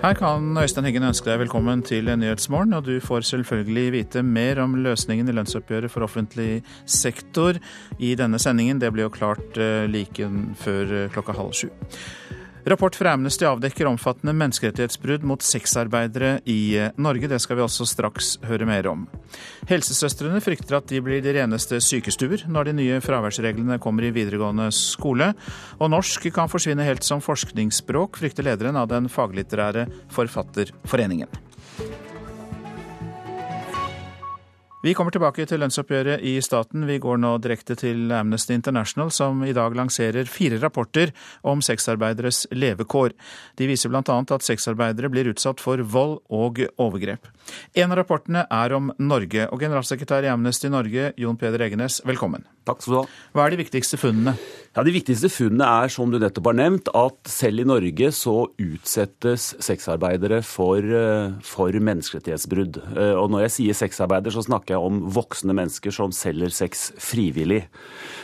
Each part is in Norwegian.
Her kan Øystein Heggen ønske deg velkommen til Nyhetsmorgen, og du får selvfølgelig vite mer om løsningen i lønnsoppgjøret for offentlig sektor i denne sendingen. Det blir jo klart eh, like før eh, klokka halv sju. Rapport fra Amnesty avdekker omfattende menneskerettighetsbrudd mot sexarbeidere i eh, Norge. Det skal vi også straks høre mer om. Helsesøstrene frykter at de blir de reneste sykestuer når de nye fraværsreglene kommer i videregående skole. Og norsk kan forsvinne helt som forskningsspråk, frykter lederen av den faglitterære Forfatterforeningen. Vi kommer tilbake til lønnsoppgjøret i staten. Vi går nå direkte til Amnesty International, som i dag lanserer fire rapporter om sexarbeideres levekår. De viser bl.a. at sexarbeidere blir utsatt for vold og overgrep. En av rapportene er om Norge, og generalsekretær i Amnesty Norge, Jon Peder Egenes, velkommen. Takk skal du ha. Hva er de viktigste funnene? Ja, De viktigste funnene er, som du nettopp har nevnt, at selv i Norge så utsettes sexarbeidere for, eh, for menneskerettighetsbrudd. Eh, og når jeg sier sexarbeider, så snakker jeg om voksne mennesker som selger sex frivillig.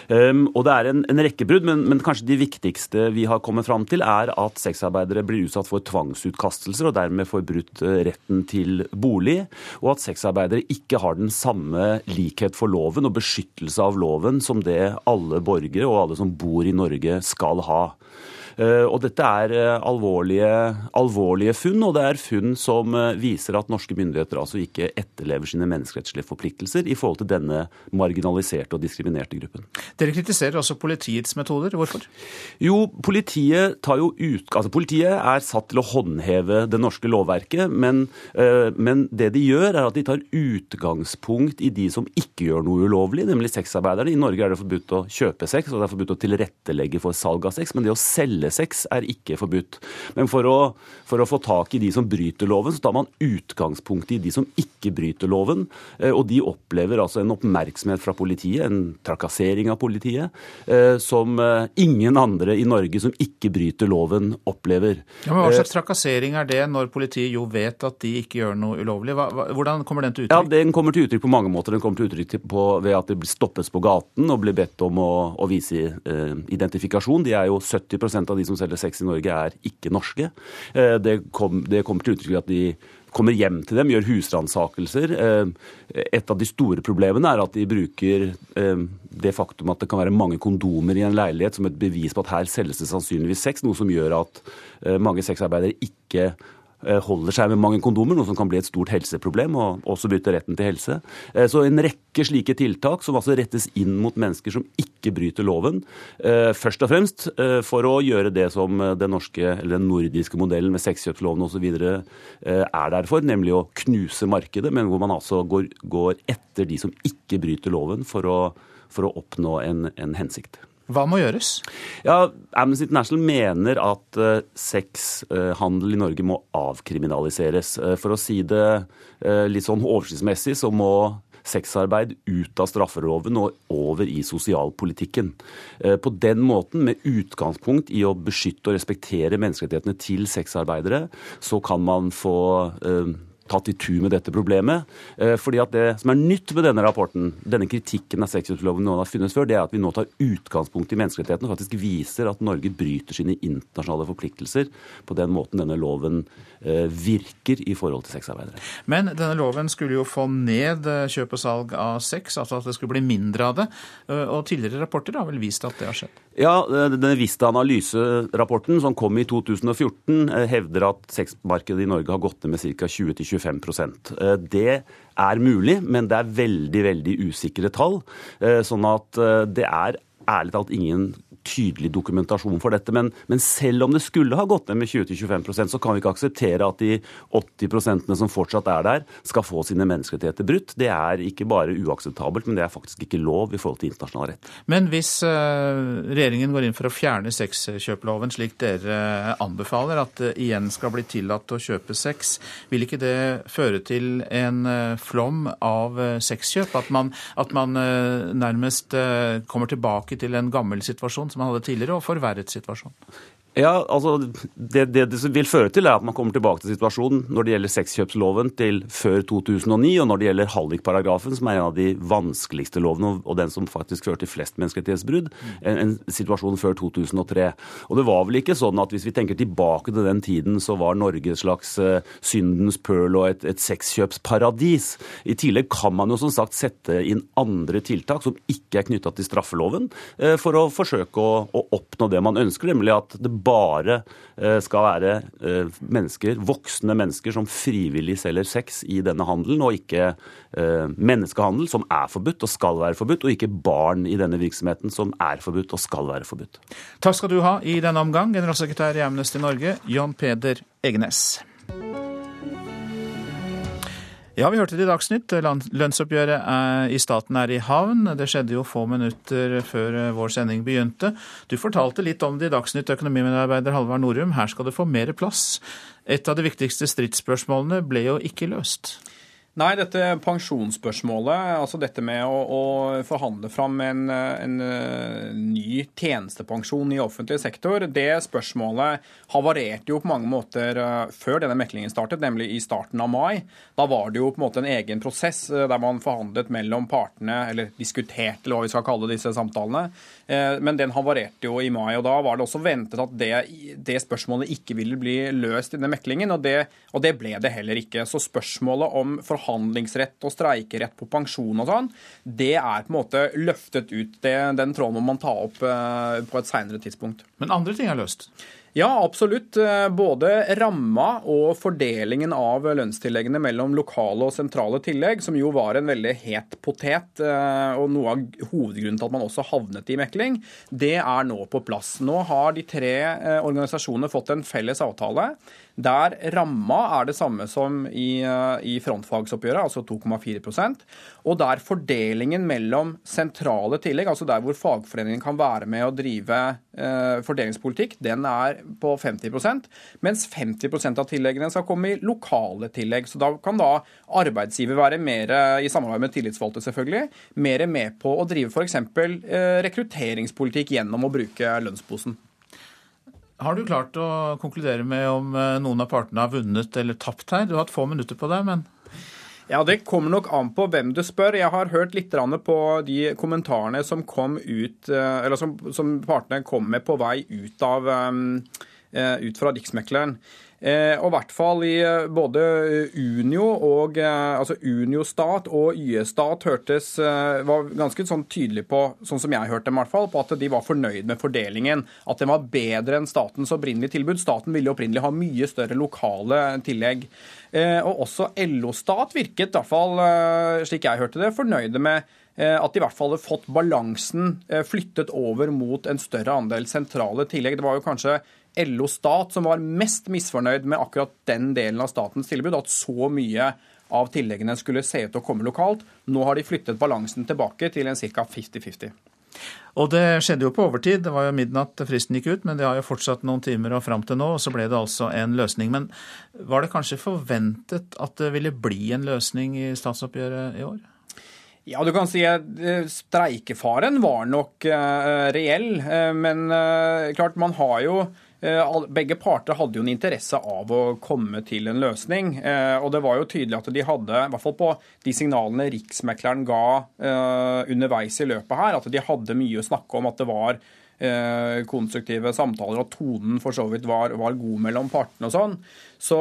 Um, og det er en, en rekke brudd, men, men, kanskje de viktigste vi har kommet fram til, er at sexarbeidere blir utsatt for tvangsutkastelser og dermed får brutt eh, retten til bolig, og at sexarbeidere ikke har den samme likhet for loven og beskyttelse av loven som det alle borgere og alle som bor i Norge skal ha. Eh, og dette er eh, alvorlige, alvorlige, funn, og det er funn som eh, viser at norske myndigheter altså ikke etterlever sine menneskerettslige forpliktelser i forhold til denne marginaliserte og diskriminerte gruppen. Dere kritiserer også politiets metoder. Hvorfor? Jo, politiet, tar jo ut, altså politiet er satt til å håndheve det norske lovverket, men, men det de gjør, er at de tar utgangspunkt i de som ikke gjør noe ulovlig, nemlig sexarbeiderne. I Norge er det forbudt å kjøpe sex, og det er forbudt å tilrettelegge for salg av sex, men det å selge selgesex er ikke forbudt. Men for å, for å, få tak i de som bryter loven, så tar man utgangspunkt i de som ikke bryter loven. Eh, og de opplever altså en oppmerksomhet fra politiet, en trakassering av politiet, eh, som eh, ingen andre i Norge som ikke bryter loven, opplever. Ja, men Hva slags trakassering er det, når politiet jo vet at de ikke gjør noe ulovlig? Hvordan kommer den til uttrykk? Ja, Den kommer til uttrykk på mange måter. Den kommer til uttrykk på, ved at de blir stoppes på gaten og blir bedt om å, å vise eh, identifikasjon. De er jo 70 av av de som selger sex i Norge, er ikke norske. Eh, det, kom, det kommer til uttrykk at de kommer hjem til dem, gjør husransakelser. Eh, et av de store problemene er at de bruker eh, det faktum at det kan være mange kondomer i en leilighet som et bevis på at her selges det sannsynligvis sex, noe som gjør at mange sexarbeidere ikke holder seg med mange kondomer, noe som kan bli et stort helseproblem, og også bryte retten til helse. Eh, så en rekke slike tiltak som altså rettes inn mot mennesker som ikke bryter loven. Eh, først og fremst for å gjøre det som den norske, eller den nordiske modellen med sexkjøpsloven osv. er der for, nemlig å knuse markedet, men hvor man altså går, går etter de som ikke bryter loven for å, for å oppnå en, en hensikt. Hva må gjøres? Ja, Amnesty International mener at uh, sexhandel i Norge må avkriminaliseres. Uh, for å si det uh, litt sånn oversiktsmessig, så må sexarbeid ut av straffeloven og over i sosialpolitikken. På den måten, med utgangspunkt i å beskytte og respektere menneskerettighetene til sexarbeidere, så kan man få tatt i tur med dette problemet. Eh, fordi at Det som er nytt med denne rapporten, denne kritikken av sexkjøpsloven noen har funnet før, det er at vi nå tar utgangspunkt i menneskerettighetene og faktisk viser at Norge bryter sine internasjonale forpliktelser på den måten denne loven eh, virker i forhold til sexarbeidere. Men denne loven skulle jo få ned eh, kjøp og salg av sex, altså at det skulle bli mindre av det. Og tidligere rapporter har vel vist at det har skjedd? Ja, den Vista analyserapporten som kom i 2014, hevder at sexmarkedet i Norge har gått ned med ca. 20-25 25 eh, Det er mulig, men det er veldig, veldig usikre tall. Eh, sånn at eh, det er ærlig talt ingen tydelig dokumentasjon for dette. Men, men selv om det skulle ha gått ned med 20-25% så kan vi ikke akseptere at de 80 som fortsatt er der, skal få sine menneskerettigheter brutt. Det er ikke bare uakseptabelt, men det er faktisk ikke lov i forhold til internasjonal rett. Men hvis uh, regjeringen går inn for å fjerne sexkjøploven, slik dere anbefaler, at det igjen skal bli tillatt å kjøpe sex, vil ikke det føre til en flom av sexkjøp? At man, at man nærmest kommer tilbake til en gammel situasjon? Som han hadde tidligere, og forverret situasjonen? Ja, altså det, det, det vil føre til, er at man kommer tilbake til situasjonen når det gjelder sexkjøpsloven til før 2009, og når det gjelder hallikparagrafen, som er en av de vanskeligste lovene, og den som faktisk fører til flest menneskerettighetsbrudd, en, en situasjon før 2003. Og det var vel ikke sånn at hvis vi tenker tilbake til den tiden, så var Norge et slags uh, syndens pøl og et, et sexkjøpsparadis. I tillegg kan man jo som sagt sette inn andre tiltak som ikke er knytta til straffeloven, uh, for å forsøke å, å oppnå det man ønsker, nemlig at det bare eh, skal være eh, mennesker, voksne mennesker som frivillig selger sex i denne handelen, og ikke eh, menneskehandel, som er forbudt og skal være forbudt, og ikke barn i denne virksomheten, som er forbudt og skal være forbudt. Takk skal du ha i denne omgang, generalsekretær i Amnesty Norge, John Peder Egenes. Ja, vi hørte det i Dagsnytt. Lønnsoppgjøret i staten er i havn. Det skjedde jo få minutter før eh, vår sending begynte. Du fortalte litt om det i Dagsnytt, økonomimedarbeider Halvard Norum. Her skal det få mer plass. Et av de viktigste stridsspørsmålene ble jo ikke løst. Nei, dette pensjonsspørsmålet, altså dette med å, å forhandle fram en, en, eh, ny tjenestepensjon i offentlig sektor, det spørsmålet havarerte jo på mange måter eh, før denne meklingen startet, nemlig i starten av mai. Da var det jo på en måte en egen prosess eh, der man forhandlet mellom partene, eller diskuterte, eller hva vi skal kalle disse samtalene. Men den havarerte jo i mai, og da var det også ventet at det, det spørsmålet ikke ville bli løst i denne meklingen, og det, og det ble det heller ikke. Så spørsmålet om forhandlingsrett og streikerett på pensjon og sånn, det er på en måte løftet ut. Det, den tråden må man ta opp eh, på et seinere tidspunkt. Men andre ting er løst? Ja, absolutt. Eh, både ramma og fordelingen av lønnstilleggene mellom lokale og sentrale tillegg, som jo var en veldig het potet, eh, og noe av hovedgrunnen til at man også havnet i mekling, det er nå på plass. Nå har de tre organisasjonene fått en felles avtale der ramma er det samme som i, eh, i frontfagsoppgjøret, altså 2,4% og der fordelingen mellom sentrale tillegg, altså der hvor fagforeningen kan være med å drive eh, fordelingspolitikk, den er på 50% mens 50% av tilleggene skal komme i lokale tillegg. Så da kan da arbeidsgiver være mer, i samarbeid med tillitsvalgte selvfølgelig, mer med på å drive f.eks. Eh, rekrutteringspolitikk gjennom å bruke lønnsposen. Har du klart å konkludere med om eh, noen av partene har vunnet eller tapt her? Du har hatt få minutter på deg, men ja, Det kommer nok an på hvem du spør. Jeg har hørt litt på de kommentarene som kom ut, eh, som, som partene kom med på vei ut, av, eh, ut fra Riksmekleren. Eh, og i hvert fall i eh, både Unio og eh, altså Unio stat og YS-stat hørtes var ganske sånn tydelig på, sånn som jeg hørte dem i hvert fall, på at de var fornøyd med fordelingen. At den var bedre enn statens opprinnelige tilbud. Staten ville opprinnelig ha mye større lokale tillegg. Og også LO-stat virket, i hvert fall slik jeg hørte det, fornøyde med at de i hvert fall hadde fått balansen flyttet over mot en større andel sentrale tillegg. Det var jo kanskje LO Stat som var mest misfornøyd med akkurat den delen av statens tilbud, at så mye av tilleggene skulle se ut til å komme lokalt. Nå har de flyttet balansen tilbake til en ca. 50-50. Og det skjedde jo på overtid. Det var jo midnatt fristen gikk ut, men det har jo fortsatt noen timer og fram til nå, og så ble det altså en løsning. Men var det kanskje forventet at det ville bli en løsning i statsoppgjøret i år? Ja, du kan si at eh, streikefaren var nok uh, reell. Uh, men klart, man har jo Eh, begge parter hadde jo en interesse av å komme til en løsning. Eh, og det var jo tydelig at de hadde, i hvert fall på de signalene Riksmekleren ga eh, underveis i løpet her, at de hadde mye å snakke om at det var konstruktive samtaler, og tonen for så vidt var, var god mellom partene og sånn. Så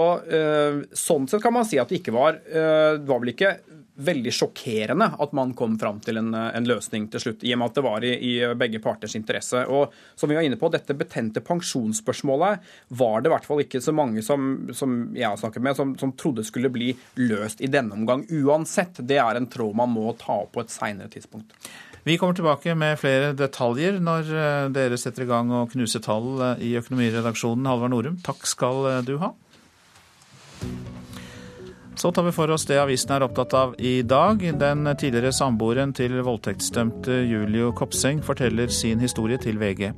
Sånn sett kan man si at det ikke var Det var vel ikke veldig sjokkerende at man kom fram til en, en, løsning til slutt, i og med at det var i, i, begge parters interesse. Og som vi var inne på, Dette betente pensjonsspørsmålet var det i hvert fall ikke så mange som, som jeg har snakket med, som, som, trodde skulle bli løst i denne omgang uansett. Det er en tråd man må ta opp på et seinere tidspunkt. Vi kommer tilbake med flere detaljer når eh, dere setter i gang å knuse tall eh, i Økonomiredaksjonen. Halvard Norum, takk skal eh, du ha. Så tar vi for oss det avisen er opptatt av i dag. Den tidligere samboeren til voldtektsdømte Julio Kopseng forteller sin historie til VG.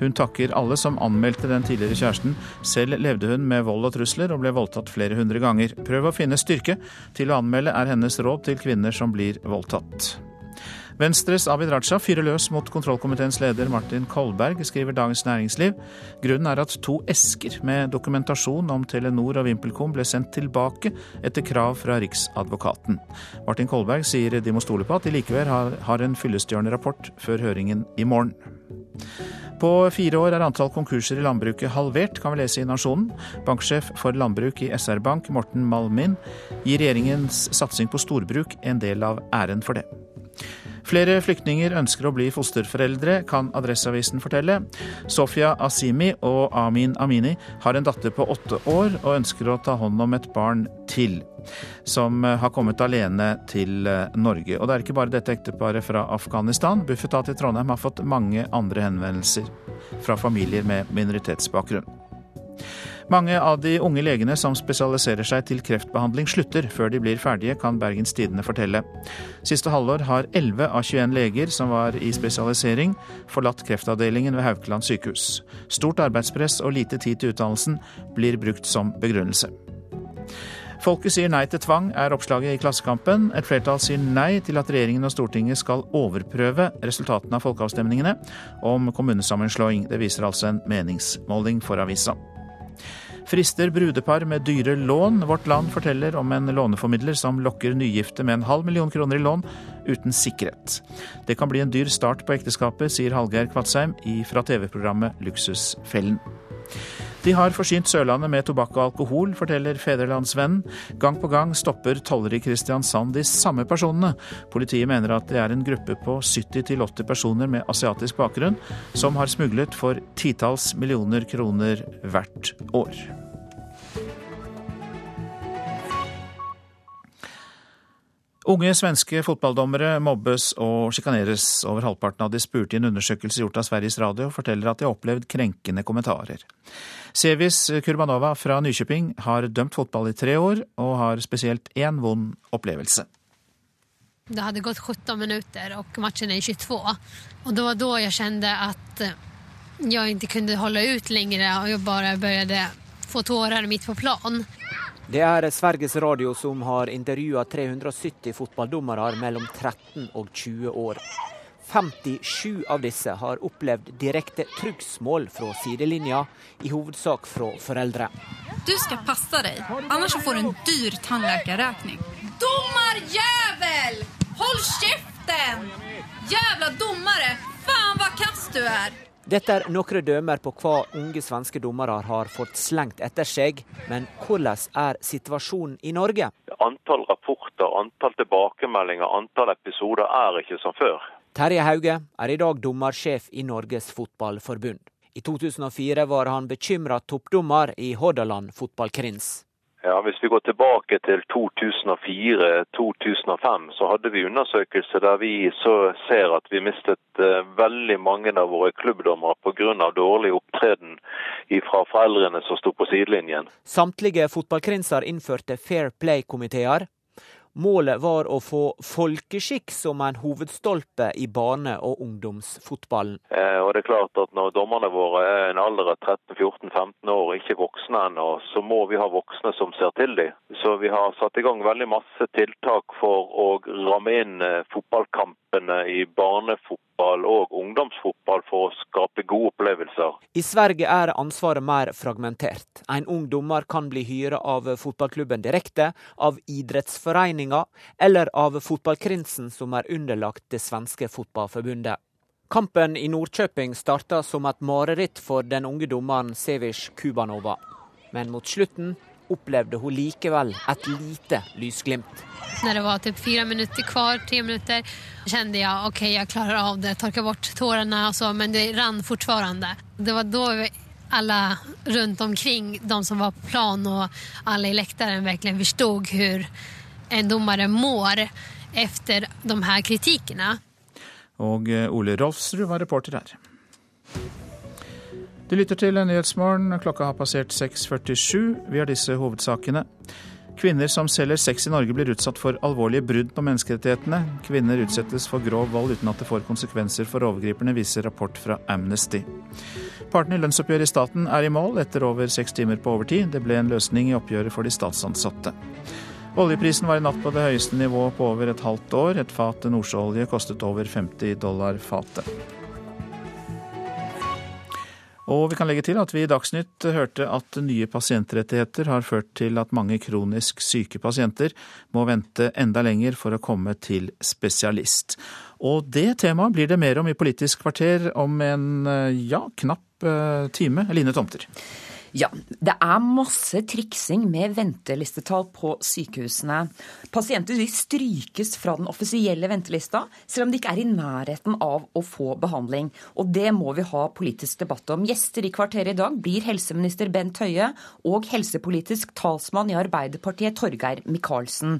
Hun takker alle som anmeldte den tidligere kjæresten. Selv levde hun med vold og trusler og ble voldtatt flere hundre ganger. Prøv å finne styrke til å anmelde, er hennes råd til kvinner som blir voldtatt. Venstres Abid Raja fyrer løs mot kontrollkomiteens leder Martin Kolberg, skriver Dagens Næringsliv. Grunnen er at to esker med dokumentasjon om Telenor og VimpelCom ble sendt tilbake etter krav fra Riksadvokaten. Martin Kolberg sier de må stole på at de likevel har, en fyllestgjørende rapport før høringen i morgen. På fire år er antall konkurser i landbruket halvert, kan vi lese i Nasjonen. Banksjef for landbruk i SR Bank, Morten Malmin, gir regjeringens satsing på storbruk en del av æren for det. Flere flyktninger ønsker å bli fosterforeldre, kan Adresseavisen fortelle. Sofia Asimi og Amin Amini har en datter på åtte år og ønsker å ta hånd om et barn til, som har kommet alene til Norge. Og det er ikke bare dette ekteparet fra Afghanistan. Bufetat i Trondheim har fått mange andre henvendelser fra familier med minoritetsbakgrunn. Mange av de unge legene som spesialiserer seg til kreftbehandling, slutter før de blir ferdige, kan Bergens Tidende fortelle. Siste halvår har 11 av 21 leger som var i spesialisering, forlatt kreftavdelingen ved Haukeland sykehus. Stort arbeidspress og lite tid til utdannelsen blir brukt som begrunnelse. Folket sier nei til tvang, er oppslaget i Klassekampen. Et flertall sier nei til at regjeringen og Stortinget skal overprøve resultatene av folkeavstemningene om kommunesammenslåing. Det viser altså en meningsmåling for avisa frister brudepar med dyre lån. Vårt Land forteller om en låneformidler som lokker nygifte med en halv million kroner i lån uten sikkerhet. Det kan bli en dyr start på ekteskapet, sier Hallgeir Kvatsheim fra TV-programmet Luksusfellen. De har forsynt Sørlandet med tobakk og alkohol, forteller Fedrelandsvennen. Gang på gang stopper tollere i Kristiansand de samme personene. Politiet mener at det er en gruppe på 70-80 personer med asiatisk bakgrunn som har smuglet for titalls millioner kroner hvert år. Unge svenske fotballdommere mobbes og sjikaneres. Over halvparten av de spurte i en undersøkelse gjort av Sveriges Radio forteller at de har opplevd krenkende kommentarer. Sevis Kurbanova fra Nykjøping har dømt fotball i tre år, og har spesielt én vond opplevelse. Det hadde gått 17 minutter, og matchen er 22. Og det var da jeg kjente at jeg ikke kunne holde ut lenger, og jeg bare begynte få tårer midt på plan. Det er Sveriges Radio som har intervjua 370 fotballdommere mellom 13 og 20 år. 57 av disse har opplevd direkte tryggsmål fra sidelinja, i hovedsak fra foreldre. Du skal passe deg, ellers får du en dyr tannlegeregning. Dommerjævel! Hold kjeften! Jævla dommere! Faen, hva kass du er! Dette er noen dømmer på hva unge svenske dommere har fått slengt etter seg. Men hvordan er situasjonen i Norge? Antall rapporter, antall tilbakemeldinger, antall episoder er ikke som før. Terje Hauge er i dag dommersjef i Norges Fotballforbund. I 2004 var han bekymra toppdommer i Hordaland fotballkrins. Ja, Hvis vi går tilbake til 2004-2005, så hadde vi undersøkelser der vi så ser at vi mistet uh, veldig mange av våre klubbdommere pga. dårlig opptreden fra foreldrene som sto på sidelinjen. Samtlige fotballkrinser innførte Fair Play-komiteer. Målet var å få folkeskikk som en hovedstolpe i barne- og ungdomsfotballen. Eh, og det er klart at Når dommerne våre er en alder av 13-14-15 år og ikke voksne ennå, så må vi ha voksne som ser til dem. Så vi har satt i gang veldig masse tiltak for å ramme inn eh, fotballkampene i barnefotball og ungdomsfotball for å skape gode opplevelser. I Sverige er ansvaret mer fragmentert. En ung dommer kan bli hyret av fotballklubben direkte, av idrettsforeninga eller av fotballkrinsen som er underlagt det svenske fotballforbundet. Kampen i Nordkjøping starta som et mareritt for den unge dommeren Sevish Kubanova. Men mot slutten opplevde hun likevel et lite lysglimt. Når det var typ fire minutter kvar, tre minutter, kjente jeg ok, jeg klarer av det. Tørka bort tårene, så, men det rant fortsatt. Det var da alle rundt omkring, de som var på plan og alle i lekteren, virkelig forsto hvor en dommer mår etter de her kritikkene. Og eh, Ole Rolfsrud var reporter her. Du lytter til Nyhetsmorgen. Klokka har passert 6.47. Vi har disse hovedsakene. Kvinner som selger sex i Norge blir utsatt for alvorlige brudd på menneskerettighetene. Kvinner utsettes for grov vold uten at det får konsekvenser for overgriperne, viser rapport fra Amnesty. Partene i lønnsoppgjøret i staten er i mål etter over seks timer på overtid. Det ble en løsning i oppgjøret for de statsansatte. Oljeprisen var i natt på det høyeste nivået på over et halvt år. Et fat nordsjøolje kostet over 50 dollar fatet. Og vi kan legge til at vi i Dagsnytt hørte at nye pasientrettigheter har ført til at mange kronisk syke pasienter må vente enda lenger for å komme til spesialist. Og det temaet blir det mer om i Politisk kvarter om en ja, knapp eh, time. Line Tomter. Ja, det er masse triksing med ventelistetall på sykehusene. Pasienter de strykes fra den offisielle ventelista, selv om de ikke er i nærheten av å få behandling. Og det må vi ha politisk debatt om. Gjester i kvarteret i dag blir helseminister Bent Høie og helsepolitisk talsmann i Arbeiderpartiet Torgeir Micaelsen.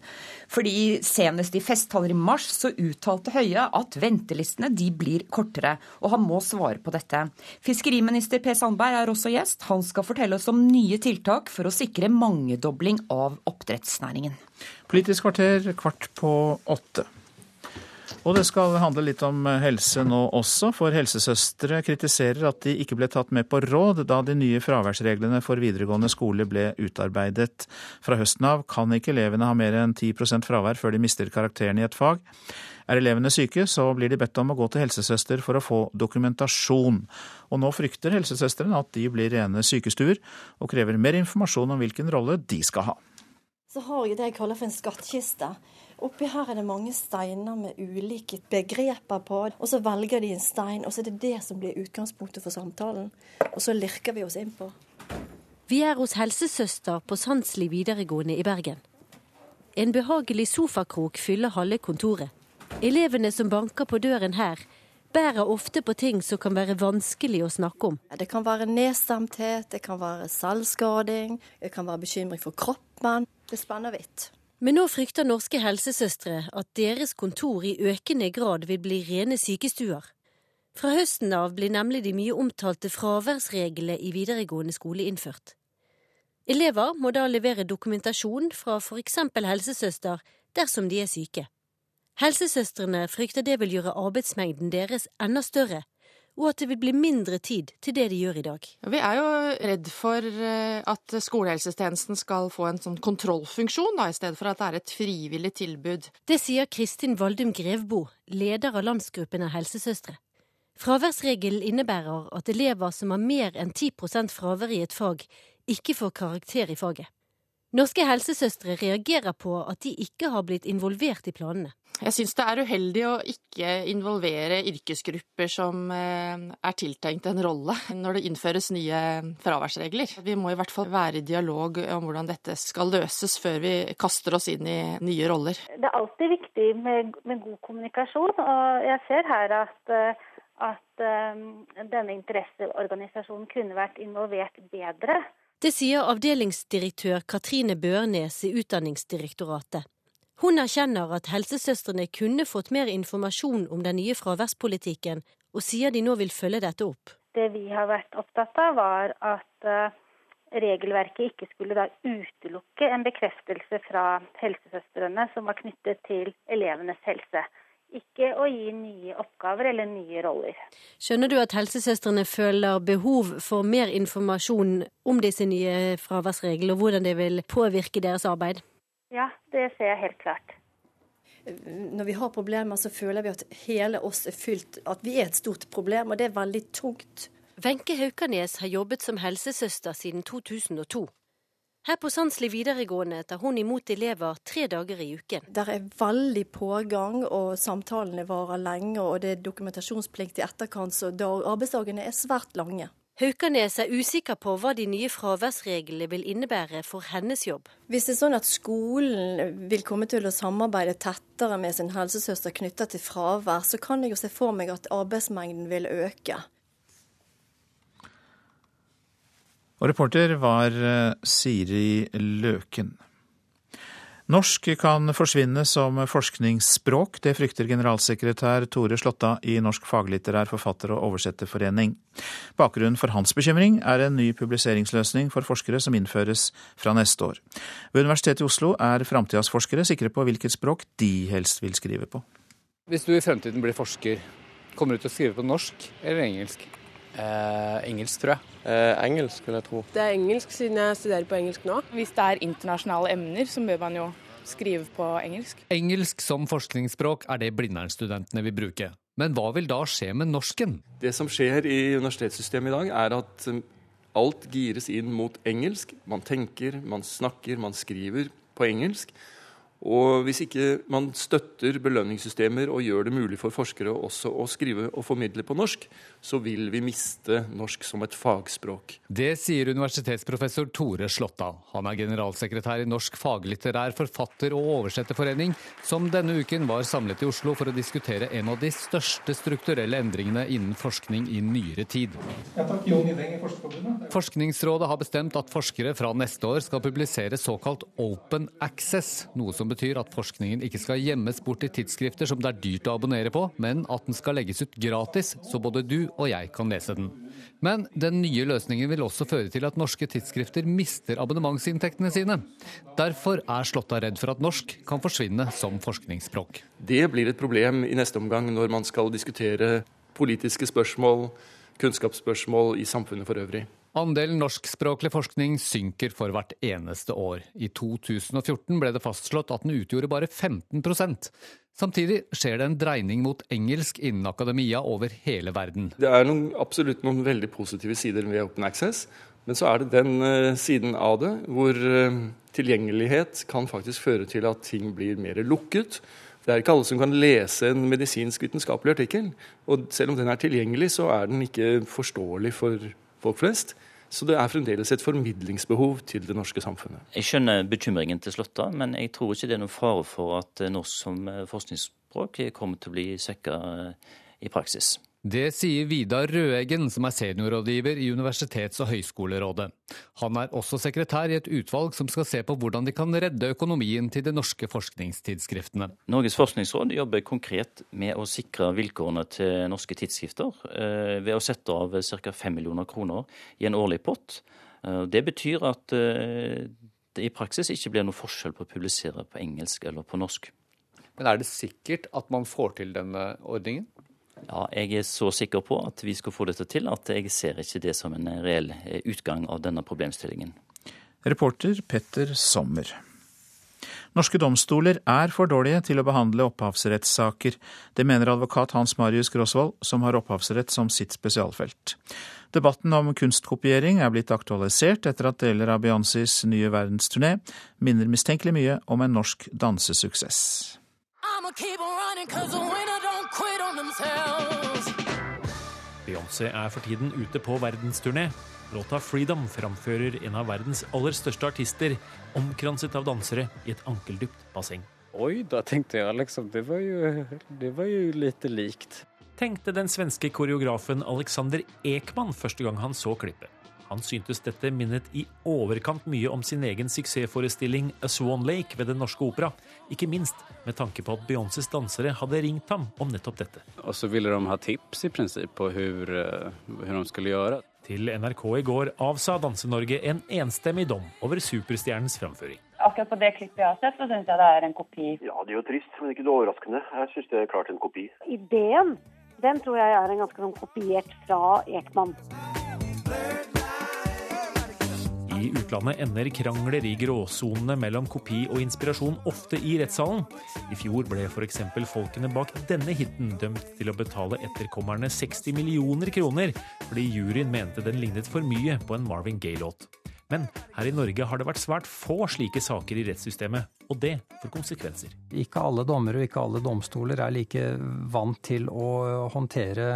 Fordi senest i festtaler i mars så uttalte Høie at ventelistene de blir kortere, og han må svare på dette. Fiskeriminister Per Sandberg er også gjest. Han skal fortelle oss om nye tiltak for å sikre mangedobling av oppdrettsnæringen. Politisk kvarter kvart på åtte. Og det skal handle litt om helse nå også, for helsesøstre kritiserer at de ikke ble tatt med på råd da de nye fraværsreglene for videregående skole ble utarbeidet. Fra høsten av kan ikke elevene ha mer enn 10% fravær før de mister karakteren i et fag. Er elevene syke, så blir de bedt om å gå til helsesøster for å få dokumentasjon. Og nå frykter helsesøstrene at de blir rene sykestuer, og krever mer informasjon om hvilken rolle de skal ha. Så har jeg det jeg kaller for en skattkiste. Oppi her er det mange steiner med ulike begreper på. Og så velger de en stein, og så er det det som blir utgangspunktet for samtalen. Og så lirker vi oss innpå. Vi er hos helsesøster på Sandsli videregående i Bergen. En behagelig sofakrok fyller halve kontoret. Elevene som banker på døren her, bærer ofte på ting som kan være vanskelig å snakke om. Det kan være nedstemthet, det kan være selvskading, det kan være bekymring for kroppen. Det spenner vidt. Men nå frykter norske helsesøstre at deres kontor i økende grad vil bli rene sykestuer. Fra høsten av blir nemlig de mye omtalte fraværsreglene i videregående skole innført. Elever må da levere dokumentasjon fra f.eks. helsesøster dersom de er syke. Helsesøstrene frykter det vil gjøre arbeidsmengden deres enda større, og at det vil bli mindre tid til det de gjør i dag. Vi er jo redd for eh, at skolehelsetjenesten skal få en sånn kontrollfunksjon, da, i stedet for at det er et frivillig tilbud. Det sier Kristin Valdum Grevbo, leder av landsgruppen av helsesøstre. Fraværsregelen innebærer at elever som har mer enn 10 fravær i et fag, ikke får karakter i faget. Norske helsesøstre reagerer på at de ikke har blitt involvert i planene. Jeg syns det er uheldig å ikke involvere yrkesgrupper som eh, er tiltenkt en rolle når det innføres nye fraværsregler. Vi må i hvert fall være i dialog om hvordan dette skal løses før vi kaster oss inn i nye roller. Det er alltid viktig med, med god kommunikasjon, og jeg ser her at eh, at um, denne interesseorganisasjonen kunne vært involvert bedre. Det sier avdelingsdirektør Katrine Børnes i Utdanningsdirektoratet. Hun erkjenner at helsesøstrene kunne fått mer informasjon om den nye fraværspolitikken, og sier de nå vil følge dette opp. Det vi har vært opptatt av, var at eh, regelverket ikke skulle da utelukke en bekreftelse fra helsesøstrene som var knyttet til elevenes helse ikke å gi nye oppgaver eller nye roller. Skjønner du at helsesøstrene føler behov for mer informasjon om disse nye fraværsreglene, og hvordan det vil påvirke deres arbeid? Ja, det ser jeg helt klart. Når vi har problemer, så føler vi at hele oss er fylt, at vi er et stort problem, og det er veldig tungt. Wenche Haukanes har jobbet som helsesøster siden 2002. Her på Sandsli videregående tar hun imot elever tre dager i uken. Det er veldig pågang, og samtalene varer lenge, og det er dokumentasjonsplikt i etterkant, så arbeidsdagene er svært lange. Haukanes er usikker på hva de nye fraværsreglene vil innebære for hennes jobb. Hvis det er sånn at skolen vil komme til å samarbeide tettere med sin helsesøster knytta til fravær, så kan jeg jo se for meg at arbeidsmengden vil øke. Og reporter var eh, Siri Løken. Norsk kan forsvinne som forskningsspråk. Det frykter generalsekretær Tore Slåtta i Norsk faglitterær forfatter- og oversetterforening. Bakgrunnen for hans bekymring er en ny publiseringsløsning for forskere som innføres fra neste år. Ved Universitetet i Oslo er framtidas forskere sikre på hvilket språk de helst vil skrive på. Hvis du i fremtiden blir forsker, kommer du til å skrive på norsk eller engelsk? Eh, engelsk, tror jeg. Eh, engelsk, vil jeg tro. Det er engelsk, siden jeg studerer på engelsk nå. Hvis det er internasjonale emner, så bør man jo skrive på engelsk. Engelsk som forskningsspråk er det Blindern-studentene vil bruke. Men hva vil da skje med norsken? Det som skjer i universitetssystemet i dag, er at um, alt gires inn mot engelsk. Man tenker, man snakker, man skriver på engelsk. Og hvis ikke man støtter belønningssystemer og gjør det mulig for forskere også å skrive og formidle på norsk, så vil vi miste norsk som et fagspråk. Det sier universitetsprofessor Tore Slåtta. Han er generalsekretær i Norsk faglitterær forfatter- og oversetterforening, som denne uken var samlet i Oslo for å diskutere en av de største strukturelle endringene innen forskning i nyere tid. Forskningsrådet har bestemt at forskere fra neste år skal publisere såkalt open access, noe som betyr at forskningen ikke skal gjemmes bort i tidsskrifter som det er dyrt å abonnere på, men at den skal legges ut gratis, så både du og jeg kan lese den. Men den nye løsningen vil også føre til at norske tidsskrifter mister abonnementsinntektene sine. Derfor er Slåtta redd for at norsk kan forsvinne som forskningsspråk. Det blir et problem i neste omgang når man skal diskutere politiske spørsmål, kunnskapsspørsmål i samfunnet for øvrig. Andelen norskspråklig forskning synker for hvert eneste år. I 2014 ble det fastslått at den utgjorde bare 15% Samtidig skjer det en dreining mot engelsk innen akademia over hele verden. Det er noen, absolutt noen veldig positive sider ved Open Access. Men så er det den uh, siden av det hvor uh, tilgjengelighet kan faktisk føre til at ting blir mer lukket. Det er ikke alle som kan lese en medisinsk vitenskapelig artikkel. Og selv om den er tilgjengelig, så er den ikke forståelig for folk flest. Så det er fremdeles et formidlingsbehov til det norske samfunnet. Jeg skjønner bekymringen til Slåtta, men jeg tror ikke det er noen fare for at norsk som forskningsspråk kommer til å bli svekka i praksis. Det sier Vidar Røeggen, som er seniorrådgiver i Universitets- og høyskolerådet. Han er også sekretær i et utvalg som skal se på hvordan de kan redde økonomien til de norske forskningstidsskriftene. Norges forskningsråd jobber konkret med å sikre vilkårene til norske tidsskrifter eh, ved å sette av ca. 5 millioner kroner i en årlig pott. Eh, det betyr at eh, det i praksis ikke blir noe forskjell på å publisere på engelsk eller på norsk. Men er det sikkert at man får til denne ordningen? Ja, jeg er så sikker på at vi skal få dette til at jeg ser ikke det som en reell utgang av denne problemstillingen. Reporter Petter Sommer. Norske domstoler er for dårlige til å behandle opphavsrettssaker. Det mener advokat Hans Marius Grosvold, som har opphavsrett som sitt spesialfelt. Debatten om kunstkopiering er blitt aktualisert etter at deler av Beyoncés nye verdensturné minner mistenkelig mye om en norsk dansesuksess. Beyoncé er for tiden ute på verdensturné. Låta 'Freedom' framfører en av verdens aller største artister, omkranset av dansere i et ankeldypt basseng. Oi, da tenkte jeg liksom Det var jo, det var jo litt likt. Tenkte den svenske koreografen Alexander Ekman første gang han så klippet. Han syntes dette minnet i overkant mye om sin egen suksessforestilling A Swan Lake ved Den Norske Opera. Ikke minst med tanke på at Beyoncés dansere hadde ringt ham om nettopp dette. Og så ville de ha tips i prinsipp på hvordan de skulle gjøre. Til NRK i går avsa Danse-Norge en enstemmig dom over superstjernens framføring. Akkurat på det klippet jeg har sett, så syns jeg det er en kopi. Ja, det er jo trist, men ikke noe overraskende. Jeg syns det er klart en kopi. Ideen, den tror jeg er en ganske sånn kopiert fra Ekman. I utlandet ender krangler i gråsonene mellom kopi og inspirasjon ofte i rettssalen. I fjor ble f.eks. folkene bak denne hiten dømt til å betale etterkommerne 60 millioner kroner fordi juryen mente den lignet for mye på en Marvin Gaye-låt. Men her i Norge har det vært svært få slike saker i rettssystemet, og det får konsekvenser. Ikke alle dommere og ikke alle domstoler er like vant til å håndtere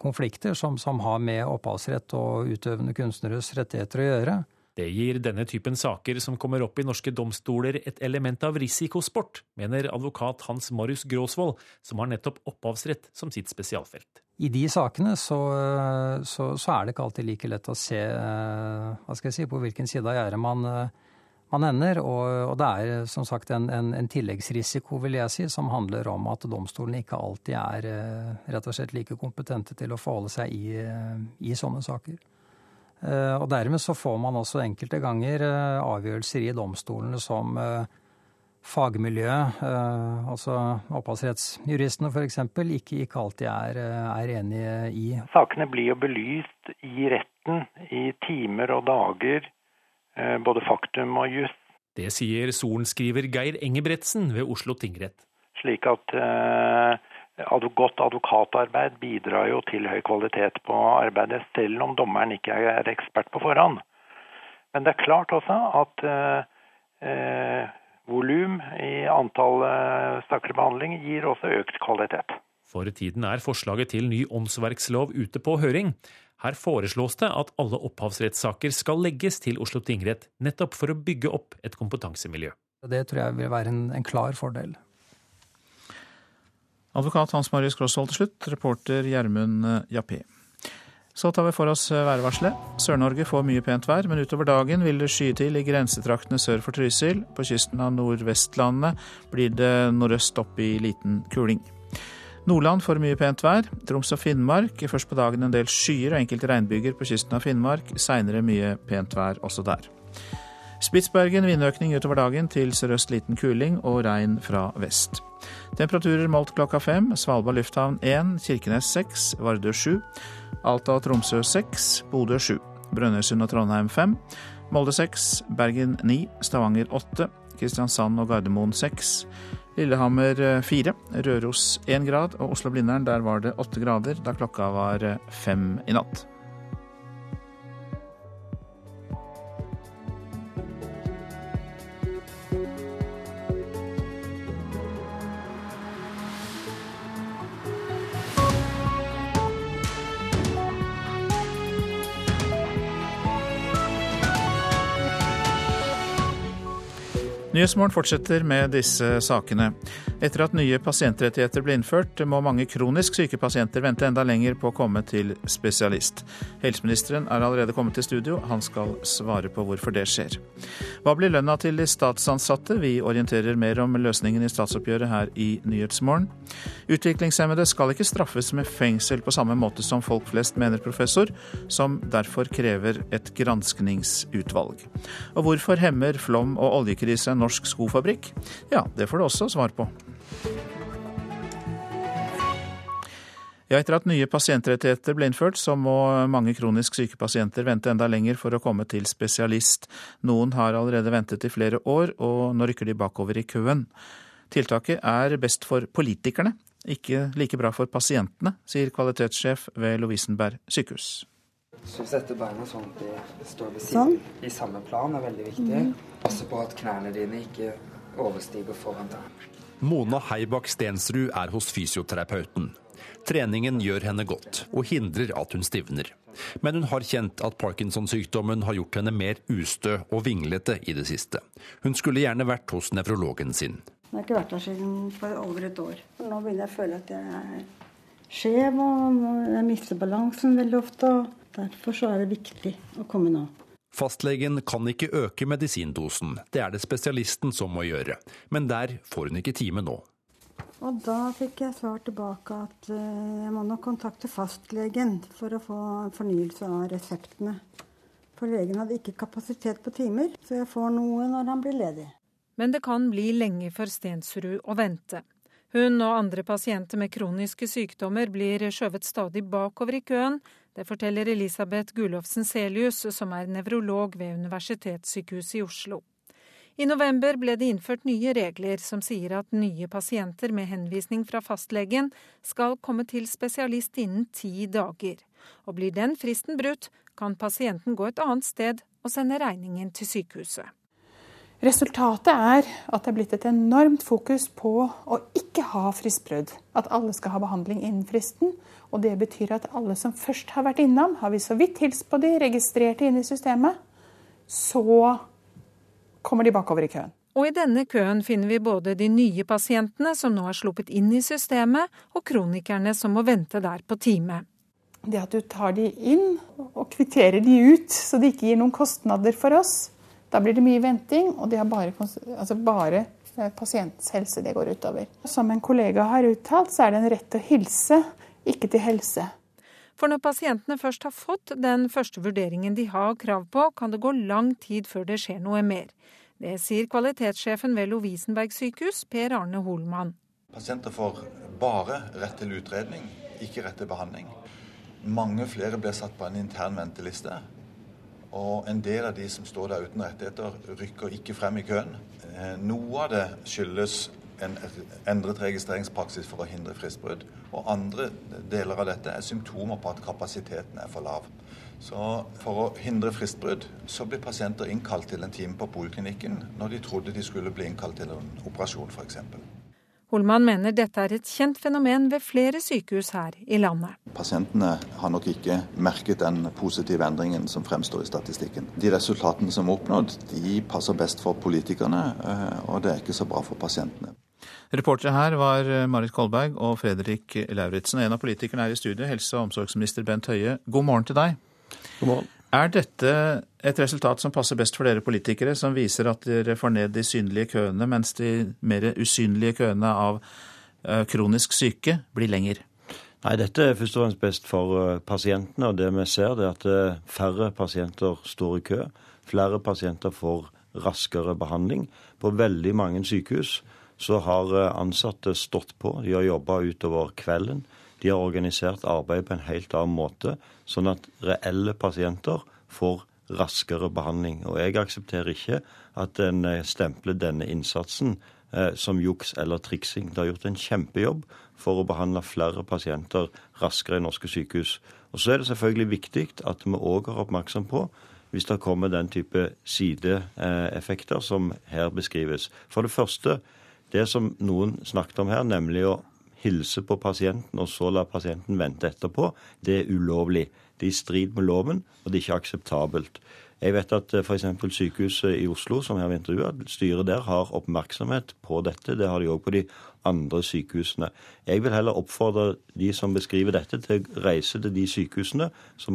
konflikter som, som har med opphavsrett og utøvende kunstneres rettigheter å gjøre. Det gir denne typen saker som kommer opp i norske domstoler et element av risikosport, mener advokat Hans Marius Gråsvold, som har nettopp opphavsrett som sitt spesialfelt. I de sakene så, så, så er det ikke alltid like lett å se hva skal jeg si, på hvilken side av gjerdet man, man ender. Og, og, det er som sagt en, en, en, tilleggsrisiko, vil jeg si, som handler om at domstolene ikke alltid er rett og slett like kompetente til å forholde seg i, i sånne saker. Og dermed så får man også enkelte ganger avgjørelser i domstolene som fagmiljøet, altså opphavsrettsjuristene f.eks., ikke, ikke alltid er, er enige i. Sakene blir jo belyst i retten i timer og dager, både faktum og juss. Det sier sorenskriver Geir Engebretsen ved Oslo tingrett. Slik at eh, godt advokatarbeid bidrar jo til høy kvalitet på arbeidet, selv om dommeren ikke er ekspert på forhånd. Men det er klart også at eh, eh volum i antall eh, saker behandling gir også økt kvalitet. For tiden er forslaget til ny åndsverkslov ute på høring. Her foreslås det at alle opphavsrettssaker skal legges til Oslo tingrett, nettopp for å bygge opp et kompetansemiljø. Det tror jeg vil være en, en klar fordel. Advokat Hans Marius Krosvold til slutt, reporter Gjermund Jappé. Så tar vi for oss værvarselet. Sør-Norge får mye pent vær, men utover dagen vil det skye til i grensetraktene sør for Trysil. På kysten av Nordvestlandet blir det nordøst opp i liten kuling. Nordland får mye pent vær. Troms og Finnmark først på dagen en del skyer og enkelte regnbyger på kysten av Finnmark. Seinere mye pent vær også der. Spitsbergen vindøkning utover dagen, til sørøst liten kuling og regn fra vest. Temperaturer målt klokka fem. Svalbard lufthavn én, Kirkenes seks, Vardø sju. Alta og Tromsø seks, Bodø sju. Brønnøysund og Trondheim fem. Molde seks, Bergen ni, Stavanger åtte. Kristiansand og Gardermoen 6. Lillehammer 4, Røros 1 grad og Oslo-Blindern der var det 8 grader da klokka var 5 i natt. Nyhetsmorgen fortsetter med disse sakene. Etter at nye pasientrettigheter ble innført, må mange kronisk syke pasienter vente enda lenger på å komme til spesialist. Helseministeren er allerede kommet til studio. Han skal svare på hvorfor det skjer. Hva blir lønna til de statsansatte? Vi orienterer mer om løsningen i statsoppgjøret her i Nyhetsmorgen. Utviklingshemmede skal ikke straffes med fengsel på samme måte som folk flest, mener professor, som derfor krever et granskningsutvalg. Og hvorfor hemmer flom og oljekrise en norsk skofabrikk? Ja, det får du også svar på. Ja, etter at nye pasientrettigheter ble innført, så må mange kronisk syke pasienter vente enda lenger for å komme til spesialist. Noen har allerede ventet i flere år, og nå rykker de bakover i køen. Tiltaket er best for politikerne, ikke like bra for pasientene, sier kvalitetssjef ved Lovisenberg sykehus. Så sette beina sånn at de står ved siden sånn. i samme plan er veldig viktig. Mm. Passe på at knærne dine ikke overstiger foran deg. Mona Heibakk Stensrud er hos fysioterapeuten. Treningen gjør henne godt, og hindrer at hun stivner. Men hun har kjent at Parkinson-sykdommen har gjort henne mer ustø og vinglete i det siste. Hun skulle gjerne vært hos nevrologen sin. Jeg har ikke vært der siden for over et år. Nå begynner jeg å føle at jeg er skjev, og jeg mister balansen veldig ofte. og Derfor så er det viktig å komme nå. Fastlegen kan ikke øke medisindosen, det er det spesialisten som må gjøre. Men der får hun ikke time nå. Og da fikk jeg svar tilbake at eh, jeg må nok kontakte fastlegen for å få fornyelse av reseptene. For legen hadde ikke kapasitet på timer, så jeg får noe når han blir ledig. Men det kan bli lenge for Stensrud å vente. Hun og andre pasienter med kroniske sykdommer blir skjøvet stadig bakover i køen, det forteller Elisabeth Gulofsen Selius, som er nevrolog ved Universitetssykehuset i Oslo. I november ble det innført nye regler som sier at nye pasienter med henvisning fra fastlegen skal komme til spesialist innen ti dager. Og blir den fristen brutt, kan pasienten gå et annet sted og sende regningen til sykehuset. Resultatet er at det er blitt et enormt fokus på å ikke ha fristbrudd. At alle skal ha behandling innen fristen. Og det betyr at alle som først har vært innom, har vi så vidt hilst på de, registrert de inn i systemet, så kommer de bakover i køen. Og i denne køen finner vi både de nye pasientene som nå har sluppet inn i systemet, og kronikerne som må vente der på time. Det at du tar de inn og kvitterer de ut, så det ikke gir noen kostnader for oss, da blir det mye venting, og det er bare, altså bare eh, pasientens helse det går utover. Som en kollega har uttalt, så er det en rett til å hilse, ikke til helse. For når pasientene først har fått den første vurderingen de har krav på, kan det gå lang tid før det skjer noe mer. Det sier kvalitetssjefen ved Lovisenberg sykehus, Per Arne Holmann. Pasienter får bare rett til utredning, ikke rett til behandling. Mange flere blir satt på en intern venteliste. Og en del av de som står der uten rettigheter, rykker ikke frem i køen. Eh, noe av det skyldes en endret registreringspraksis for å hindre fristbrudd. Og andre deler av dette er symptomer på at kapasiteten er for lav. Så For å hindre fristbrudd så blir pasienter innkalt til en time på poliklinikken når de trodde de skulle bli innkalt til en operasjon f.eks. Holman mener dette er et kjent fenomen ved flere sykehus her i landet. Pasientene har nok ikke merket den positive endringen som fremstår i statistikken. De resultatene som er oppnådd, de passer best for politikerne, eh, og det er ikke så bra for pasientene. Reportere her var eh, Marit Kolberg og Fredrik Lauritzen. En av politikerne er i studio, helse- og omsorgsminister Bent Høie. God morgen til deg. God morgen. Er dette et resultat som passer best for dere politikere, som viser at dere får ned de synlige køene, mens de mer usynlige køene av eh, kronisk syke blir lenger? Nei, Dette er først og fremst best for eh, pasientene. og Det vi ser, er at eh, færre pasienter står i kø. Flere pasienter får raskere behandling. På veldig mange sykehus så har ansatte stått på. De har jobba utover kvelden. De har organisert arbeidet på en helt annen måte, sånn at reelle pasienter får raskere behandling. Og jeg aksepterer ikke at en eh, stempler denne innsatsen eh, som juks eller triksing. Det har gjort en kjempejobb for å behandle flere pasienter raskere i norske sykehus. Og Så er det selvfølgelig viktig at vi òg er oppmerksom på hvis det kommer den type sideeffekter som her beskrives. For det første, det som noen snakket om her, nemlig å hilse på pasienten og så la pasienten vente etterpå, det er ulovlig. Det er i strid med loven, og det er ikke akseptabelt. Jeg vet at eh, f.eks. sykehuset i Oslo, som jeg har intervjua, styret der har oppmerksomhet på dette. Det har de òg på de andre sykehusene. Jeg vil heller oppfordre de som beskriver dette, til å reise til de sykehusene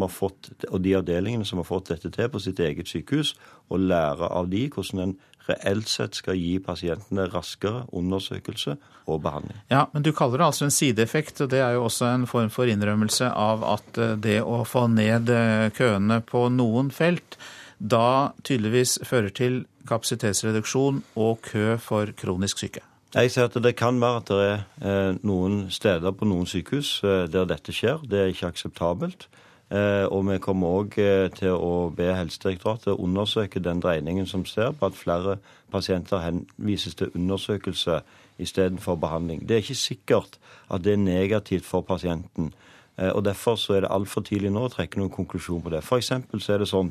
fått, og de avdelingene som har fått dette til på sitt eget sykehus, og lære av de hvordan en reelt sett skal gi pasientene raskere undersøkelse og behandling. Ja, Men du kaller det altså en sideeffekt, og det er jo også en form for innrømmelse av at eh, det å få ned eh, køene på noen felt da tydeligvis fører til kapasitetsreduksjon og kø for kronisk syke. Jeg sier at Det kan være at det er eh, noen steder på noen sykehus der dette skjer. Det er ikke akseptabelt. Eh, og vi kommer òg eh, til å be Helsedirektoratet undersøke den dreiningen som ser på at flere pasienter henvises til undersøkelse istedenfor behandling. Det er ikke sikkert at det er negativt for pasienten. Eh, og Derfor så er det altfor tidlig nå å trekke noen konklusjon på det. For så er det sånn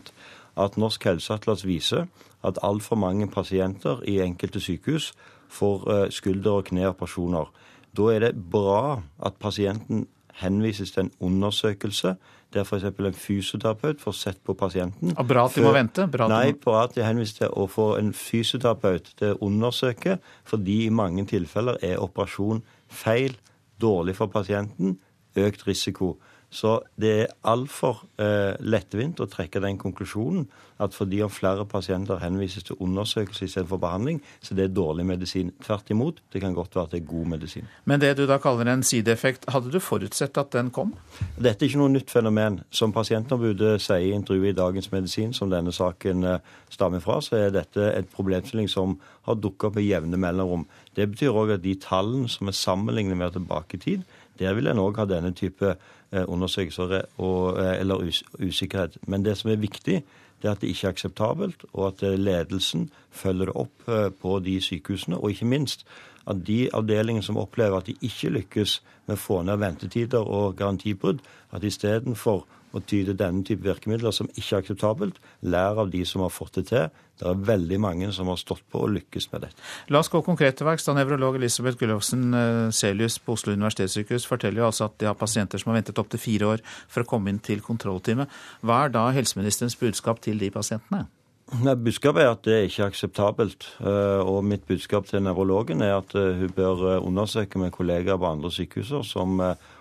at Norsk helseatlas viser at altfor mange pasienter i enkelte sykehus får skulder- og kneoperasjoner. Da er det bra at pasienten henvises til en undersøkelse der f.eks. en fysioterapeut får sett på pasienten. Og bra at de må vente? Bra nei, bra at de henvises til å få en fysioterapeut til å undersøke, fordi i mange tilfeller er operasjon feil, dårlig for pasienten, økt risiko. Så det er altfor eh, lettvint å trekke den konklusjonen at fordi om flere pasienter henvises til undersøkelse istedenfor behandling, så det er dårlig medisin. Tvert imot, det kan godt være at det er god medisin. Men det du da kaller en sideeffekt, hadde du forutsett at den kom? Dette er ikke noe nytt fenomen. Som pasientombudet sier i intervjuet i Dagens Medisin, som denne saken eh, stammer fra, så er dette et problemstilling som har dukket opp med jevne mellomrom. Det betyr òg at de tallene som er sammenlignet med tilbake i tid, der vil en òg ha denne type undersøkelser og, eh, eller us usikkerhet. Men det som er viktig, det er at det ikke er akseptabelt, og at eh, ledelsen følger opp på de sykehusene. Og ikke minst at de avdelingene som opplever at de ikke lykkes med å få ned ventetider og garantibrudd, at istedenfor å tyde denne type virkemidler som ikke er akseptabelt, lær av de som har fått det til. Det er veldig mange som har stått på og lykkes med dette. La oss gå konkret til verks. Nevrolog Elisabeth Gullofsen eh, Selius på Oslo universitetssykehus forteller jo altså at de har pasienter som har ventet opptil fire år for å komme inn til kontrolltime. Hva er da helseministerens budskap til de pasientene? Budskapet er at det er ikke akseptabelt. Eh, og mitt budskap til nevrologen er at eh, hun bør undersøke med kollegaer på andre sykehus som